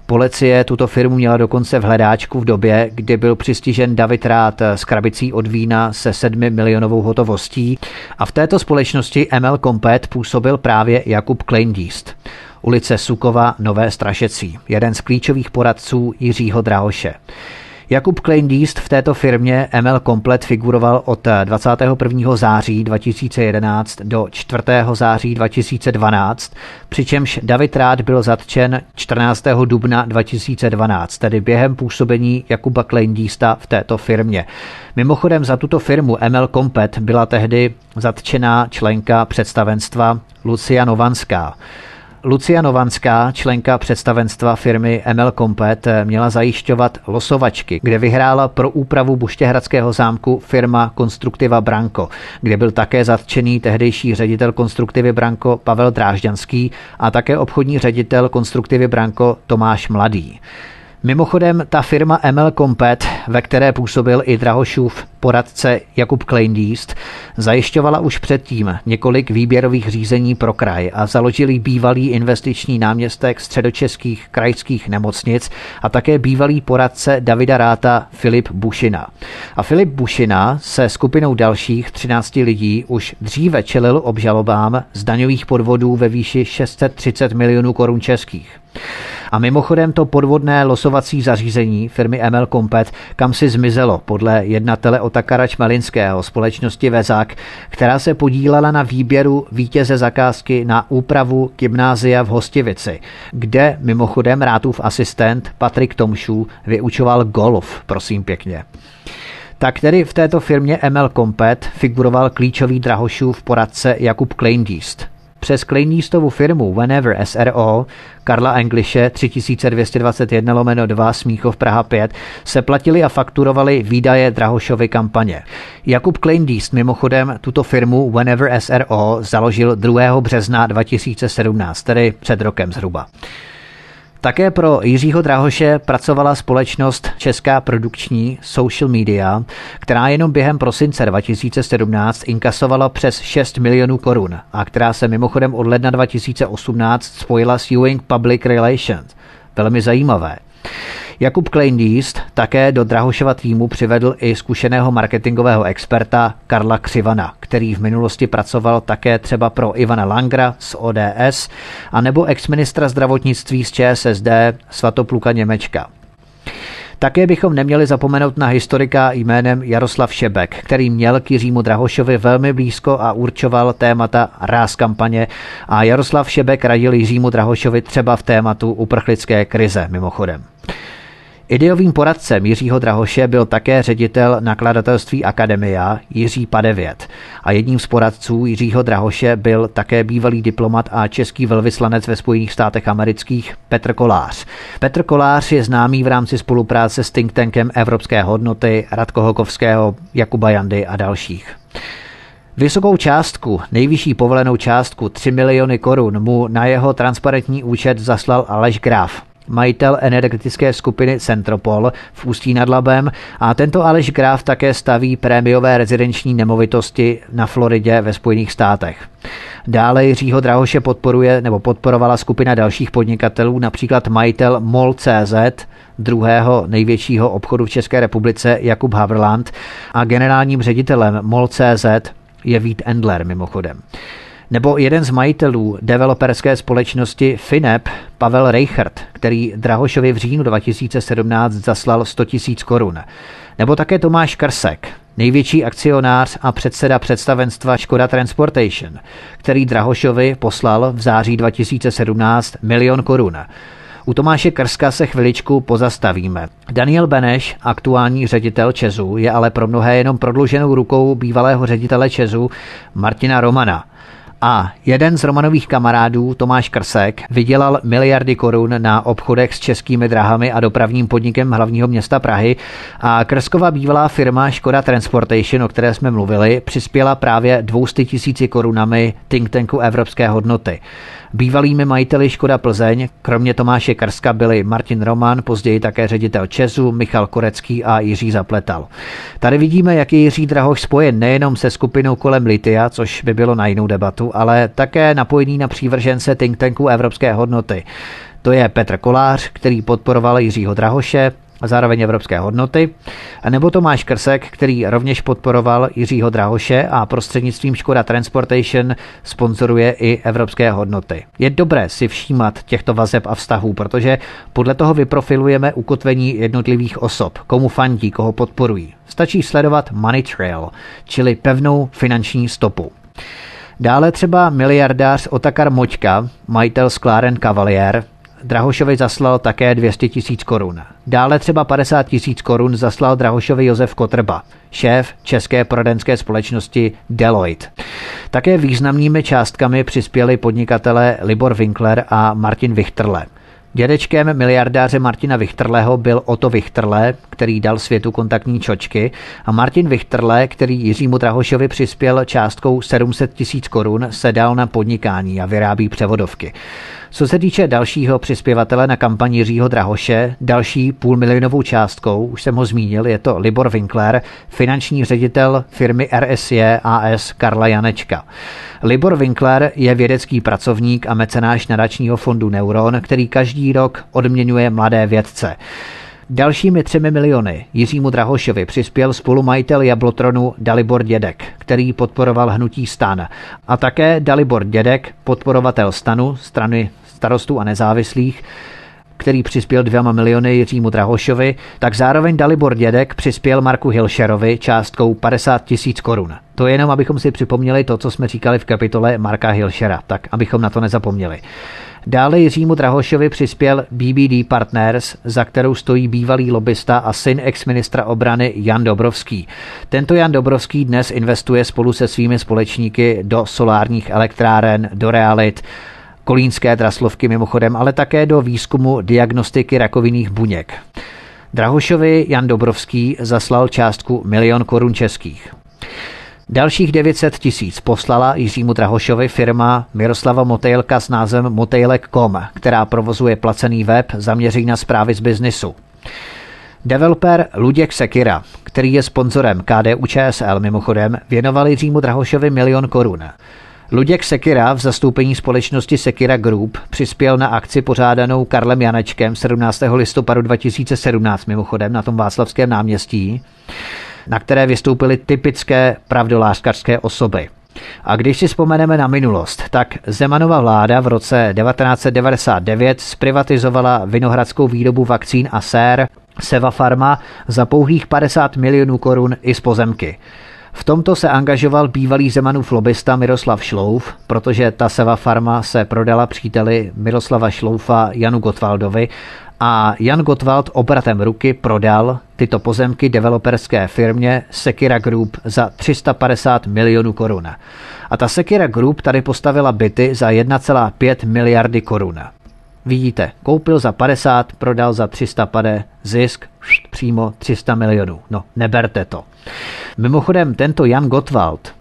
Policie tuto firmu měla dokonce v hledáčku v době, kdy byl přistižen David Rád s krabicí od vína se 7 milionovou hotovostí a v této společnosti ML Compet působil právě Jakub Kleindíst. Ulice Sukova Nové Strašecí, jeden z klíčových poradců Jiřího Drahoše. Jakub Kleindíst v této firmě ML Komplet figuroval od 21. září 2011 do 4. září 2012, přičemž David Rád byl zatčen 14. dubna 2012, tedy během působení Jakuba Kleindísta v této firmě. Mimochodem za tuto firmu ML Komplet byla tehdy zatčená členka představenstva Lucia Novanská. Lucia Novanská, členka představenstva firmy ML Compet, měla zajišťovat losovačky, kde vyhrála pro úpravu Buštěhradského zámku firma Konstruktiva Branko, kde byl také zatčený tehdejší ředitel Konstruktivy Branko Pavel Drážďanský a také obchodní ředitel Konstruktivy Branko Tomáš Mladý. Mimochodem, ta firma ML Compet, ve které působil i Drahošův poradce Jakub Kleindíst, zajišťovala už předtím několik výběrových řízení pro kraj a založili bývalý investiční náměstek středočeských krajských nemocnic a také bývalý poradce Davida Ráta Filip Bušina. A Filip Bušina se skupinou dalších 13 lidí už dříve čelil obžalobám z daňových podvodů ve výši 630 milionů korun českých. A mimochodem to podvodné losovací zařízení firmy ML Compet kam si zmizelo podle jednatele Otakara Čmelinského společnosti Vezák, která se podílela na výběru vítěze zakázky na úpravu gymnázia v Hostivici, kde mimochodem Rátův asistent Patrik Tomšů vyučoval golf, prosím pěkně. Tak tedy v této firmě ML Compet figuroval klíčový Drahošův poradce Jakub Kleindiest, přes Klejnístovu firmu Whenever SRO Karla Engliše 3221 lomeno 2 Smíchov Praha 5 se platili a fakturovali výdaje Drahošovy kampaně. Jakub Kleindíst mimochodem tuto firmu Whenever SRO založil 2. března 2017, tedy před rokem zhruba. Také pro Jiřího Drahoše pracovala společnost Česká produkční Social Media, která jenom během prosince 2017 inkasovala přes 6 milionů korun a která se mimochodem od ledna 2018 spojila s Ewing Public Relations. Velmi zajímavé. Jakub Kleindiest také do Drahošova týmu přivedl i zkušeného marketingového experta Karla Křivana, který v minulosti pracoval také třeba pro Ivana Langra z ODS a nebo exministra zdravotnictví z ČSSD Svatopluka Němečka. Také bychom neměli zapomenout na historika jménem Jaroslav Šebek, který měl k Jiřímu Drahošovi velmi blízko a určoval témata ráz kampaně a Jaroslav Šebek radil Jiřímu Drahošovi třeba v tématu uprchlické krize mimochodem. Ideovým poradcem Jiřího Drahoše byl také ředitel nakladatelství Akademia Jiří Padevět a jedním z poradců Jiřího Drahoše byl také bývalý diplomat a český velvyslanec ve Spojených státech amerických Petr Kolář. Petr Kolář je známý v rámci spolupráce s think tankem Evropské hodnoty Radko Hokovského, Jakuba Jandy a dalších. Vysokou částku, nejvyšší povolenou částku 3 miliony korun mu na jeho transparentní účet zaslal Aleš Graf, majitel energetické skupiny Centropol v Ústí nad Labem a tento Aleš Graf také staví prémiové rezidenční nemovitosti na Floridě ve Spojených státech. Dále Jiřího Drahoše podporuje nebo podporovala skupina dalších podnikatelů, například majitel MOL.cz, druhého největšího obchodu v České republice Jakub Haverland a generálním ředitelem MOL.cz je Vít Endler mimochodem. Nebo jeden z majitelů developerské společnosti Finep, Pavel Reichert, který Drahošovi v říjnu 2017 zaslal 100 000 korun. Nebo také Tomáš Krsek, největší akcionář a předseda představenstva Škoda Transportation, který Drahošovi poslal v září 2017 milion korun. U Tomáše Krska se chviličku pozastavíme. Daniel Beneš, aktuální ředitel Česu, je ale pro mnohé jenom prodluženou rukou bývalého ředitele Česu Martina Romana – a jeden z Romanových kamarádů, Tomáš Krsek, vydělal miliardy korun na obchodech s českými drahami a dopravním podnikem hlavního města Prahy a Krskova bývalá firma Škoda Transportation, o které jsme mluvili, přispěla právě 200 tisíci korunami think tanku Evropské hodnoty. Bývalými majiteli Škoda Plzeň, kromě Tomáše Karska, byli Martin Roman, později také ředitel Česu, Michal Korecký a Jiří Zapletal. Tady vidíme, jak je Jiří Drahoš spojen nejenom se skupinou kolem Litia, což by bylo na jinou debatu, ale také napojený na přívržence think tanku Evropské hodnoty. To je Petr Kolář, který podporoval Jiřího Drahoše, a zároveň evropské hodnoty, nebo Tomáš Krsek, který rovněž podporoval Jiřího Drahoše a prostřednictvím Škoda Transportation sponzoruje i evropské hodnoty. Je dobré si všímat těchto vazeb a vztahů, protože podle toho vyprofilujeme ukotvení jednotlivých osob, komu fandí, koho podporují. Stačí sledovat money trail, čili pevnou finanční stopu. Dále třeba miliardář Otakar Moťka, majitel skláren Cavalier, Drahošovi zaslal také 200 tisíc korun. Dále třeba 50 tisíc korun zaslal Drahošovi Josef Kotrba, šéf české poradenské společnosti Deloitte. Také významnými částkami přispěli podnikatelé Libor Winkler a Martin Vichterle. Dědečkem miliardáře Martina Vichterleho byl Oto Vichterle, který dal světu kontaktní čočky a Martin Vichterle, který Jiřímu Drahošovi přispěl částkou 700 tisíc korun, se dal na podnikání a vyrábí převodovky. Co se týče dalšího přispěvatele na kampani Jiřího Drahoše, další půlmilionovou částkou, už jsem ho zmínil, je to Libor Winkler, finanční ředitel firmy RSJ AS Karla Janečka. Libor Winkler je vědecký pracovník a mecenáš nadačního fondu Neuron, který každý rok odměňuje mladé vědce. Dalšími třemi miliony Jiřímu Drahošovi přispěl spolumajitel Jablotronu Dalibor Dědek, který podporoval hnutí stan. A také Dalibor Dědek, podporovatel stanu, strany starostů a nezávislých, který přispěl dvěma miliony Jiřímu Drahošovi, tak zároveň Dalibor Dědek přispěl Marku Hilšerovi částkou 50 tisíc korun. To je jenom, abychom si připomněli to, co jsme říkali v kapitole Marka Hilšera, tak abychom na to nezapomněli. Dále Jiřímu Drahošovi přispěl BBD Partners, za kterou stojí bývalý lobista a syn ex-ministra obrany Jan Dobrovský. Tento Jan Dobrovský dnes investuje spolu se svými společníky do solárních elektráren, do realit, kolínské traslovky mimochodem, ale také do výzkumu diagnostiky rakovinných buněk. Drahošovi Jan Dobrovský zaslal částku milion korun českých. Dalších 900 tisíc poslala Jiřímu Drahošovi firma Miroslava Motejlka s názvem Motejlek.com, která provozuje placený web zaměří na zprávy z biznisu. Developer Luděk Sekira, který je sponzorem KDU ČSL mimochodem, věnoval Jiřímu Drahošovi milion korun. Luděk Sekira v zastoupení společnosti Sekira Group přispěl na akci pořádanou Karlem Janečkem 17. listopadu 2017 mimochodem na tom Václavském náměstí, na které vystoupily typické pravdolářkařské osoby. A když si vzpomeneme na minulost, tak Zemanova vláda v roce 1999 zprivatizovala vinohradskou výrobu vakcín a sér Seva Pharma za pouhých 50 milionů korun i z pozemky. V tomto se angažoval bývalý Zemanův lobista Miroslav Šlouf, protože ta Seva Farma se prodala příteli Miroslava Šloufa Janu Gottwaldovi a Jan Gottwald obratem ruky prodal tyto pozemky developerské firmě Sekira Group za 350 milionů korun. A ta Sekira Group tady postavila byty za 1,5 miliardy korun. Vidíte, koupil za 50, prodal za 350, zisk přímo 300 milionů. No, neberte to. Mimochodem, tento Jan Gottwald,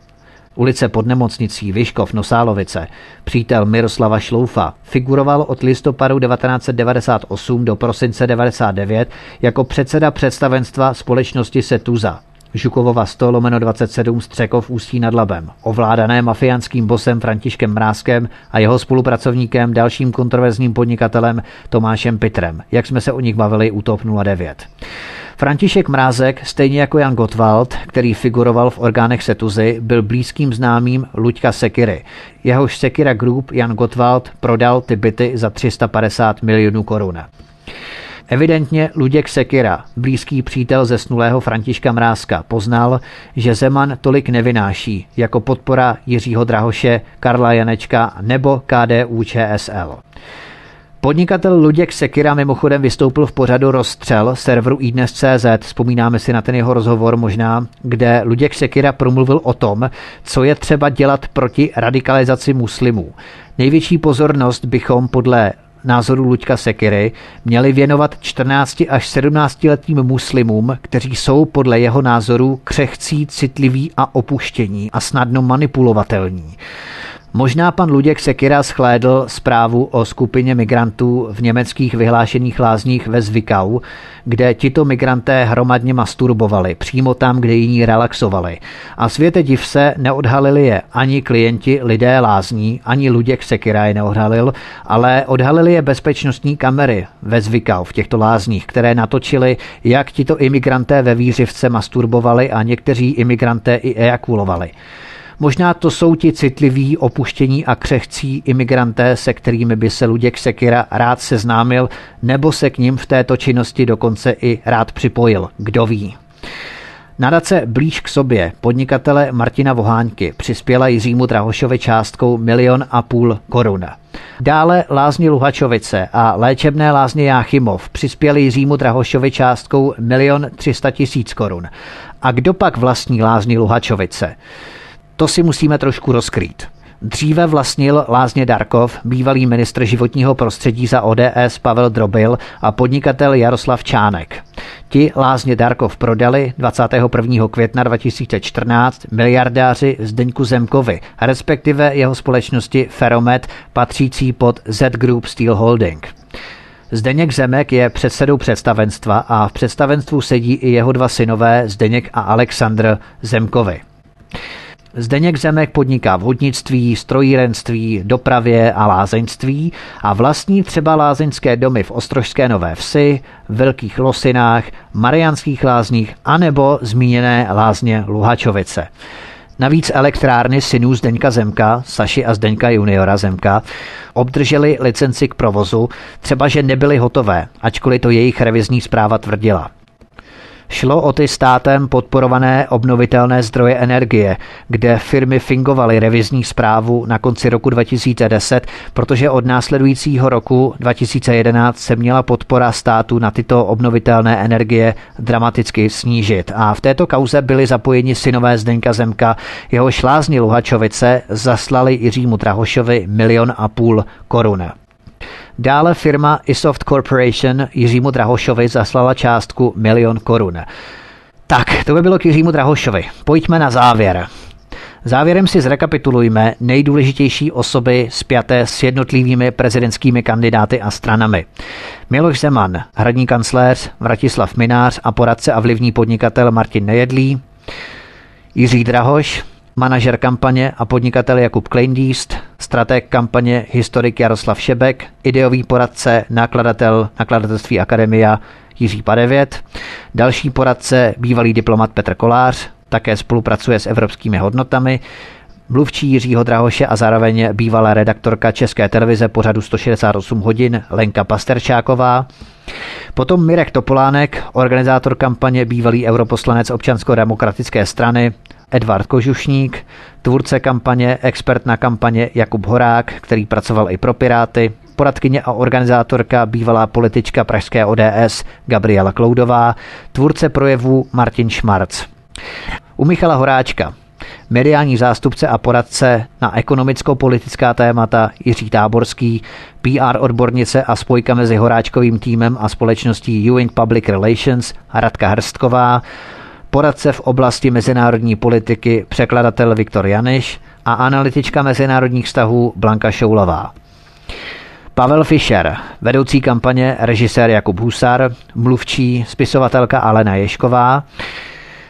ulice pod nemocnicí Vyškov Nosálovice, přítel Miroslava Šloufa, figuroval od listopadu 1998 do prosince 99 jako předseda představenstva společnosti Setuza. Žukovova 100 lomeno 27 Střekov Ústí nad Labem, ovládané mafiánským bosem Františkem Mrázkem a jeho spolupracovníkem, dalším kontroverzním podnikatelem Tomášem Pitrem, jak jsme se o nich bavili u TOP 09. František Mrázek, stejně jako Jan Gottwald, který figuroval v orgánech Setuzy, byl blízkým známým Luďka Sekiry. Jehož Sekira Group Jan Gottwald prodal ty byty za 350 milionů korun. Evidentně Luděk Sekira, blízký přítel zesnulého Františka Mrázka, poznal, že Zeman tolik nevynáší jako podpora Jiřího Drahoše, Karla Janečka nebo KDU ČSL. Podnikatel Luděk Sekira mimochodem vystoupil v pořadu Rozstřel serveru iDnes.cz, vzpomínáme si na ten jeho rozhovor možná, kde Luděk Sekira promluvil o tom, co je třeba dělat proti radikalizaci muslimů. Největší pozornost bychom podle názoru Luďka Sekiry měli věnovat 14 až 17 letým muslimům, kteří jsou podle jeho názoru křehcí, citliví a opuštění a snadno manipulovatelní. Možná pan Luděk Sekira schlédl zprávu o skupině migrantů v německých vyhlášených lázních ve Zvikau, kde tito migranté hromadně masturbovali, přímo tam, kde jiní relaxovali. A světe div se, neodhalili je ani klienti lidé lázní, ani Luděk Sekira je neodhalil, ale odhalili je bezpečnostní kamery ve Zvikau v těchto lázních, které natočili, jak tito imigranté ve výřivce masturbovali a někteří imigranté i ejakulovali. Možná to jsou ti citliví, opuštění a křehcí imigranté, se kterými by se Luděk Sekira rád seznámil, nebo se k ním v této činnosti dokonce i rád připojil. Kdo ví. Nadace Blíž k sobě podnikatele Martina Voháňky přispěla Jiřímu Drahošovi částkou milion a půl korun. Dále lázně Luhačovice a léčebné lázně Jáchymov přispěli Jiřímu Drahošovi částkou milion 300 tisíc korun. A kdo pak vlastní lázně Luhačovice? To si musíme trošku rozkrýt. Dříve vlastnil Lázně Darkov, bývalý ministr životního prostředí za ODS Pavel Drobil a podnikatel Jaroslav Čánek. Ti Lázně Darkov prodali 21. května 2014 miliardáři Zdeňku Zemkovi, respektive jeho společnosti Ferromet, patřící pod Z Group Steel Holding. Zdeněk Zemek je předsedou představenstva a v představenstvu sedí i jeho dva synové Zdeněk a Aleksandr Zemkovi. Zdeněk Zemek podniká v vodnictví, strojírenství, dopravě a lázeňství a vlastní třeba lázeňské domy v Ostrožské Nové Vsi, Velkých Losinách, Mariánských lázních anebo zmíněné lázně Luhačovice. Navíc elektrárny synů Zdeňka Zemka, Saši a Zdeňka juniora Zemka, obdrželi licenci k provozu, třeba že nebyly hotové, ačkoliv to jejich revizní zpráva tvrdila. Šlo o ty státem podporované obnovitelné zdroje energie, kde firmy fingovaly revizní zprávu na konci roku 2010, protože od následujícího roku 2011 se měla podpora státu na tyto obnovitelné energie dramaticky snížit. A v této kauze byli zapojeni synové Zdenka Zemka, jeho šlázni Luhačovice zaslali Jiřímu Drahošovi milion a půl korun. Dále firma Isoft Corporation Jiřímu Drahošovi zaslala částku milion korun. Tak, to by bylo k Jiřímu Drahošovi. Pojďme na závěr. Závěrem si zrekapitulujme nejdůležitější osoby spjaté s jednotlivými prezidentskými kandidáty a stranami. Miloš Zeman, hradní kancléř Vratislav Minář a poradce a vlivní podnikatel Martin Nejedlí, Jiří Drahoš, manažer kampaně a podnikatel Jakub Kleindíst, strateg kampaně historik Jaroslav Šebek, ideový poradce, nakladatel nakladatelství Akademia Jiří Padevět, další poradce, bývalý diplomat Petr Kolář, také spolupracuje s evropskými hodnotami, mluvčí Jiřího Drahoše a zároveň bývalá redaktorka České televize pořadu 168 hodin Lenka Pasterčáková, Potom Mirek Topolánek, organizátor kampaně, bývalý europoslanec občansko-demokratické strany, Edvard Kožušník, tvůrce kampaně, expert na kampaně Jakub Horák, který pracoval i pro Piráty, poradkyně a organizátorka, bývalá politička pražské ODS Gabriela Kloudová, tvůrce projevů Martin Šmarc. U Michala Horáčka, mediální zástupce a poradce na ekonomicko-politická témata Jiří Táborský, PR odbornice a spojka mezi Horáčkovým týmem a společností Ewing Public Relations Radka Hrstková, poradce v oblasti mezinárodní politiky překladatel Viktor Janiš a analytička mezinárodních vztahů Blanka Šoulová. Pavel Fischer, vedoucí kampaně režisér Jakub Husar, mluvčí spisovatelka Alena Ješková,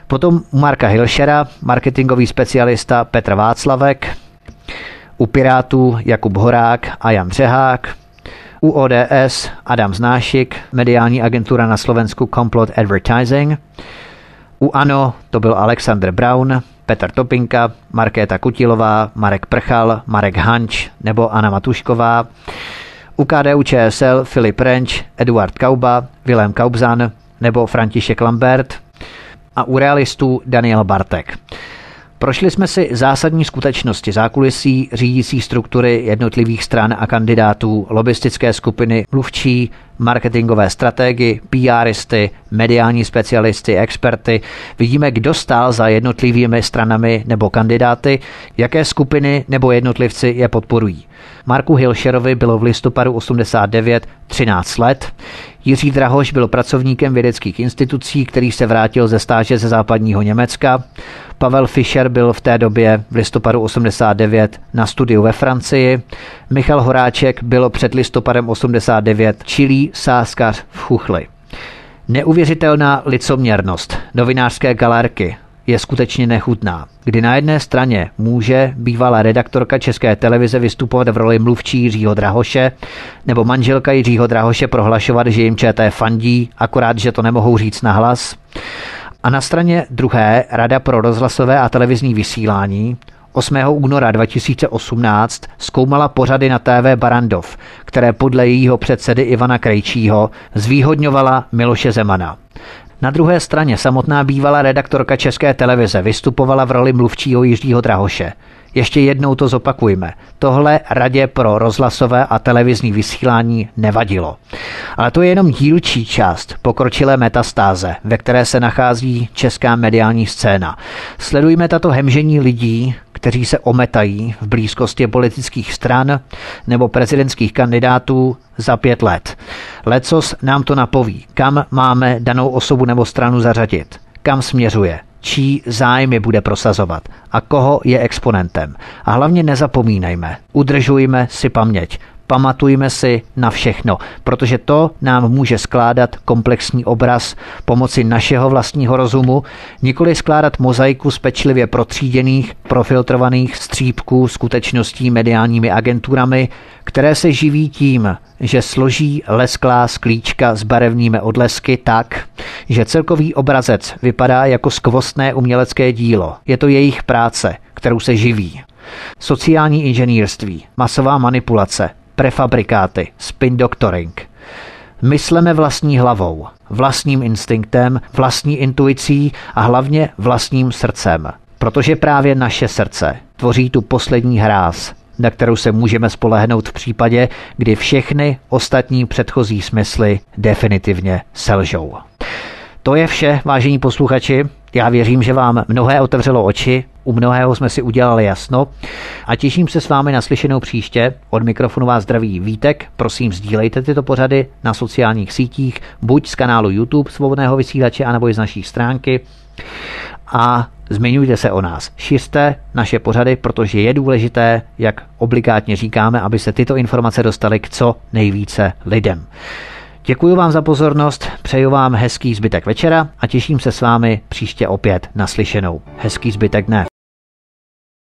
potom Marka Hilšera, marketingový specialista Petr Václavek, u Pirátů Jakub Horák a Jan Řehák, u ODS Adam Znášik, mediální agentura na Slovensku Complot Advertising, u ANO to byl Alexander Brown, Petr Topinka, Markéta Kutilová, Marek Prchal, Marek Hanč nebo Anna Matušková. U KDU ČSL Filip Renč, Eduard Kauba, Vilém Kaubzan nebo František Lambert a u realistů Daniel Bartek. Prošli jsme si zásadní skutečnosti zákulisí, řídící struktury jednotlivých stran a kandidátů, lobistické skupiny, mluvčí, marketingové strategy, PRisty, mediální specialisty, experty. Vidíme, kdo stál za jednotlivými stranami nebo kandidáty, jaké skupiny nebo jednotlivci je podporují. Marku Hilšerovi bylo v listopadu 89 13 let. Jiří Drahoš byl pracovníkem vědeckých institucí, který se vrátil ze stáže ze západního Německa. Pavel Fischer byl v té době v listopadu 89 na studiu ve Francii. Michal Horáček byl před listopadem 89 čilý sáskař v Chuchli. Neuvěřitelná licoměrnost novinářské galérky je skutečně nechutná, kdy na jedné straně může bývalá redaktorka České televize vystupovat v roli mluvčí Jiřího Drahoše, nebo manželka Jiřího Drahoše prohlašovat, že jim ČT fandí, akorát, že to nemohou říct na hlas. A na straně druhé Rada pro rozhlasové a televizní vysílání 8. února 2018 zkoumala pořady na TV Barandov, které podle jejího předsedy Ivana Krejčího zvýhodňovala Miloše Zemana. Na druhé straně samotná bývalá redaktorka České televize vystupovala v roli mluvčího Jiřího Drahoše. Ještě jednou to zopakujme. Tohle radě pro rozhlasové a televizní vysílání nevadilo. Ale to je jenom dílčí část pokročilé metastáze, ve které se nachází česká mediální scéna. Sledujme tato hemžení lidí, kteří se ometají v blízkosti politických stran nebo prezidentských kandidátů za pět let. Lecos nám to napoví, kam máme danou osobu nebo stranu zařadit, kam směřuje, čí zájmy bude prosazovat a koho je exponentem. A hlavně nezapomínejme, udržujme si paměť, pamatujme si na všechno, protože to nám může skládat komplexní obraz pomoci našeho vlastního rozumu, nikoli skládat mozaiku z pečlivě protříděných, profiltrovaných střípků skutečností mediálními agenturami, které se živí tím, že složí lesklá sklíčka s barevnými odlesky tak, že celkový obrazec vypadá jako skvostné umělecké dílo. Je to jejich práce, kterou se živí. Sociální inženýrství, masová manipulace, prefabrikáty, spin doctoring. Mysleme vlastní hlavou, vlastním instinktem, vlastní intuicí a hlavně vlastním srdcem. Protože právě naše srdce tvoří tu poslední hráz, na kterou se můžeme spolehnout v případě, kdy všechny ostatní předchozí smysly definitivně selžou. To je vše, vážení posluchači. Já věřím, že vám mnohé otevřelo oči, u mnohého jsme si udělali jasno a těším se s vámi na slyšenou příště. Od mikrofonu vás zdraví Vítek. Prosím, sdílejte tyto pořady na sociálních sítích, buď z kanálu YouTube Svobodného vysílače, anebo i z naší stránky. A zmiňujte se o nás. Šiřte naše pořady, protože je důležité, jak obligátně říkáme, aby se tyto informace dostaly k co nejvíce lidem. Děkuji vám za pozornost, přeju vám hezký zbytek večera a těším se s vámi příště opět naslyšenou. Hezký zbytek dne.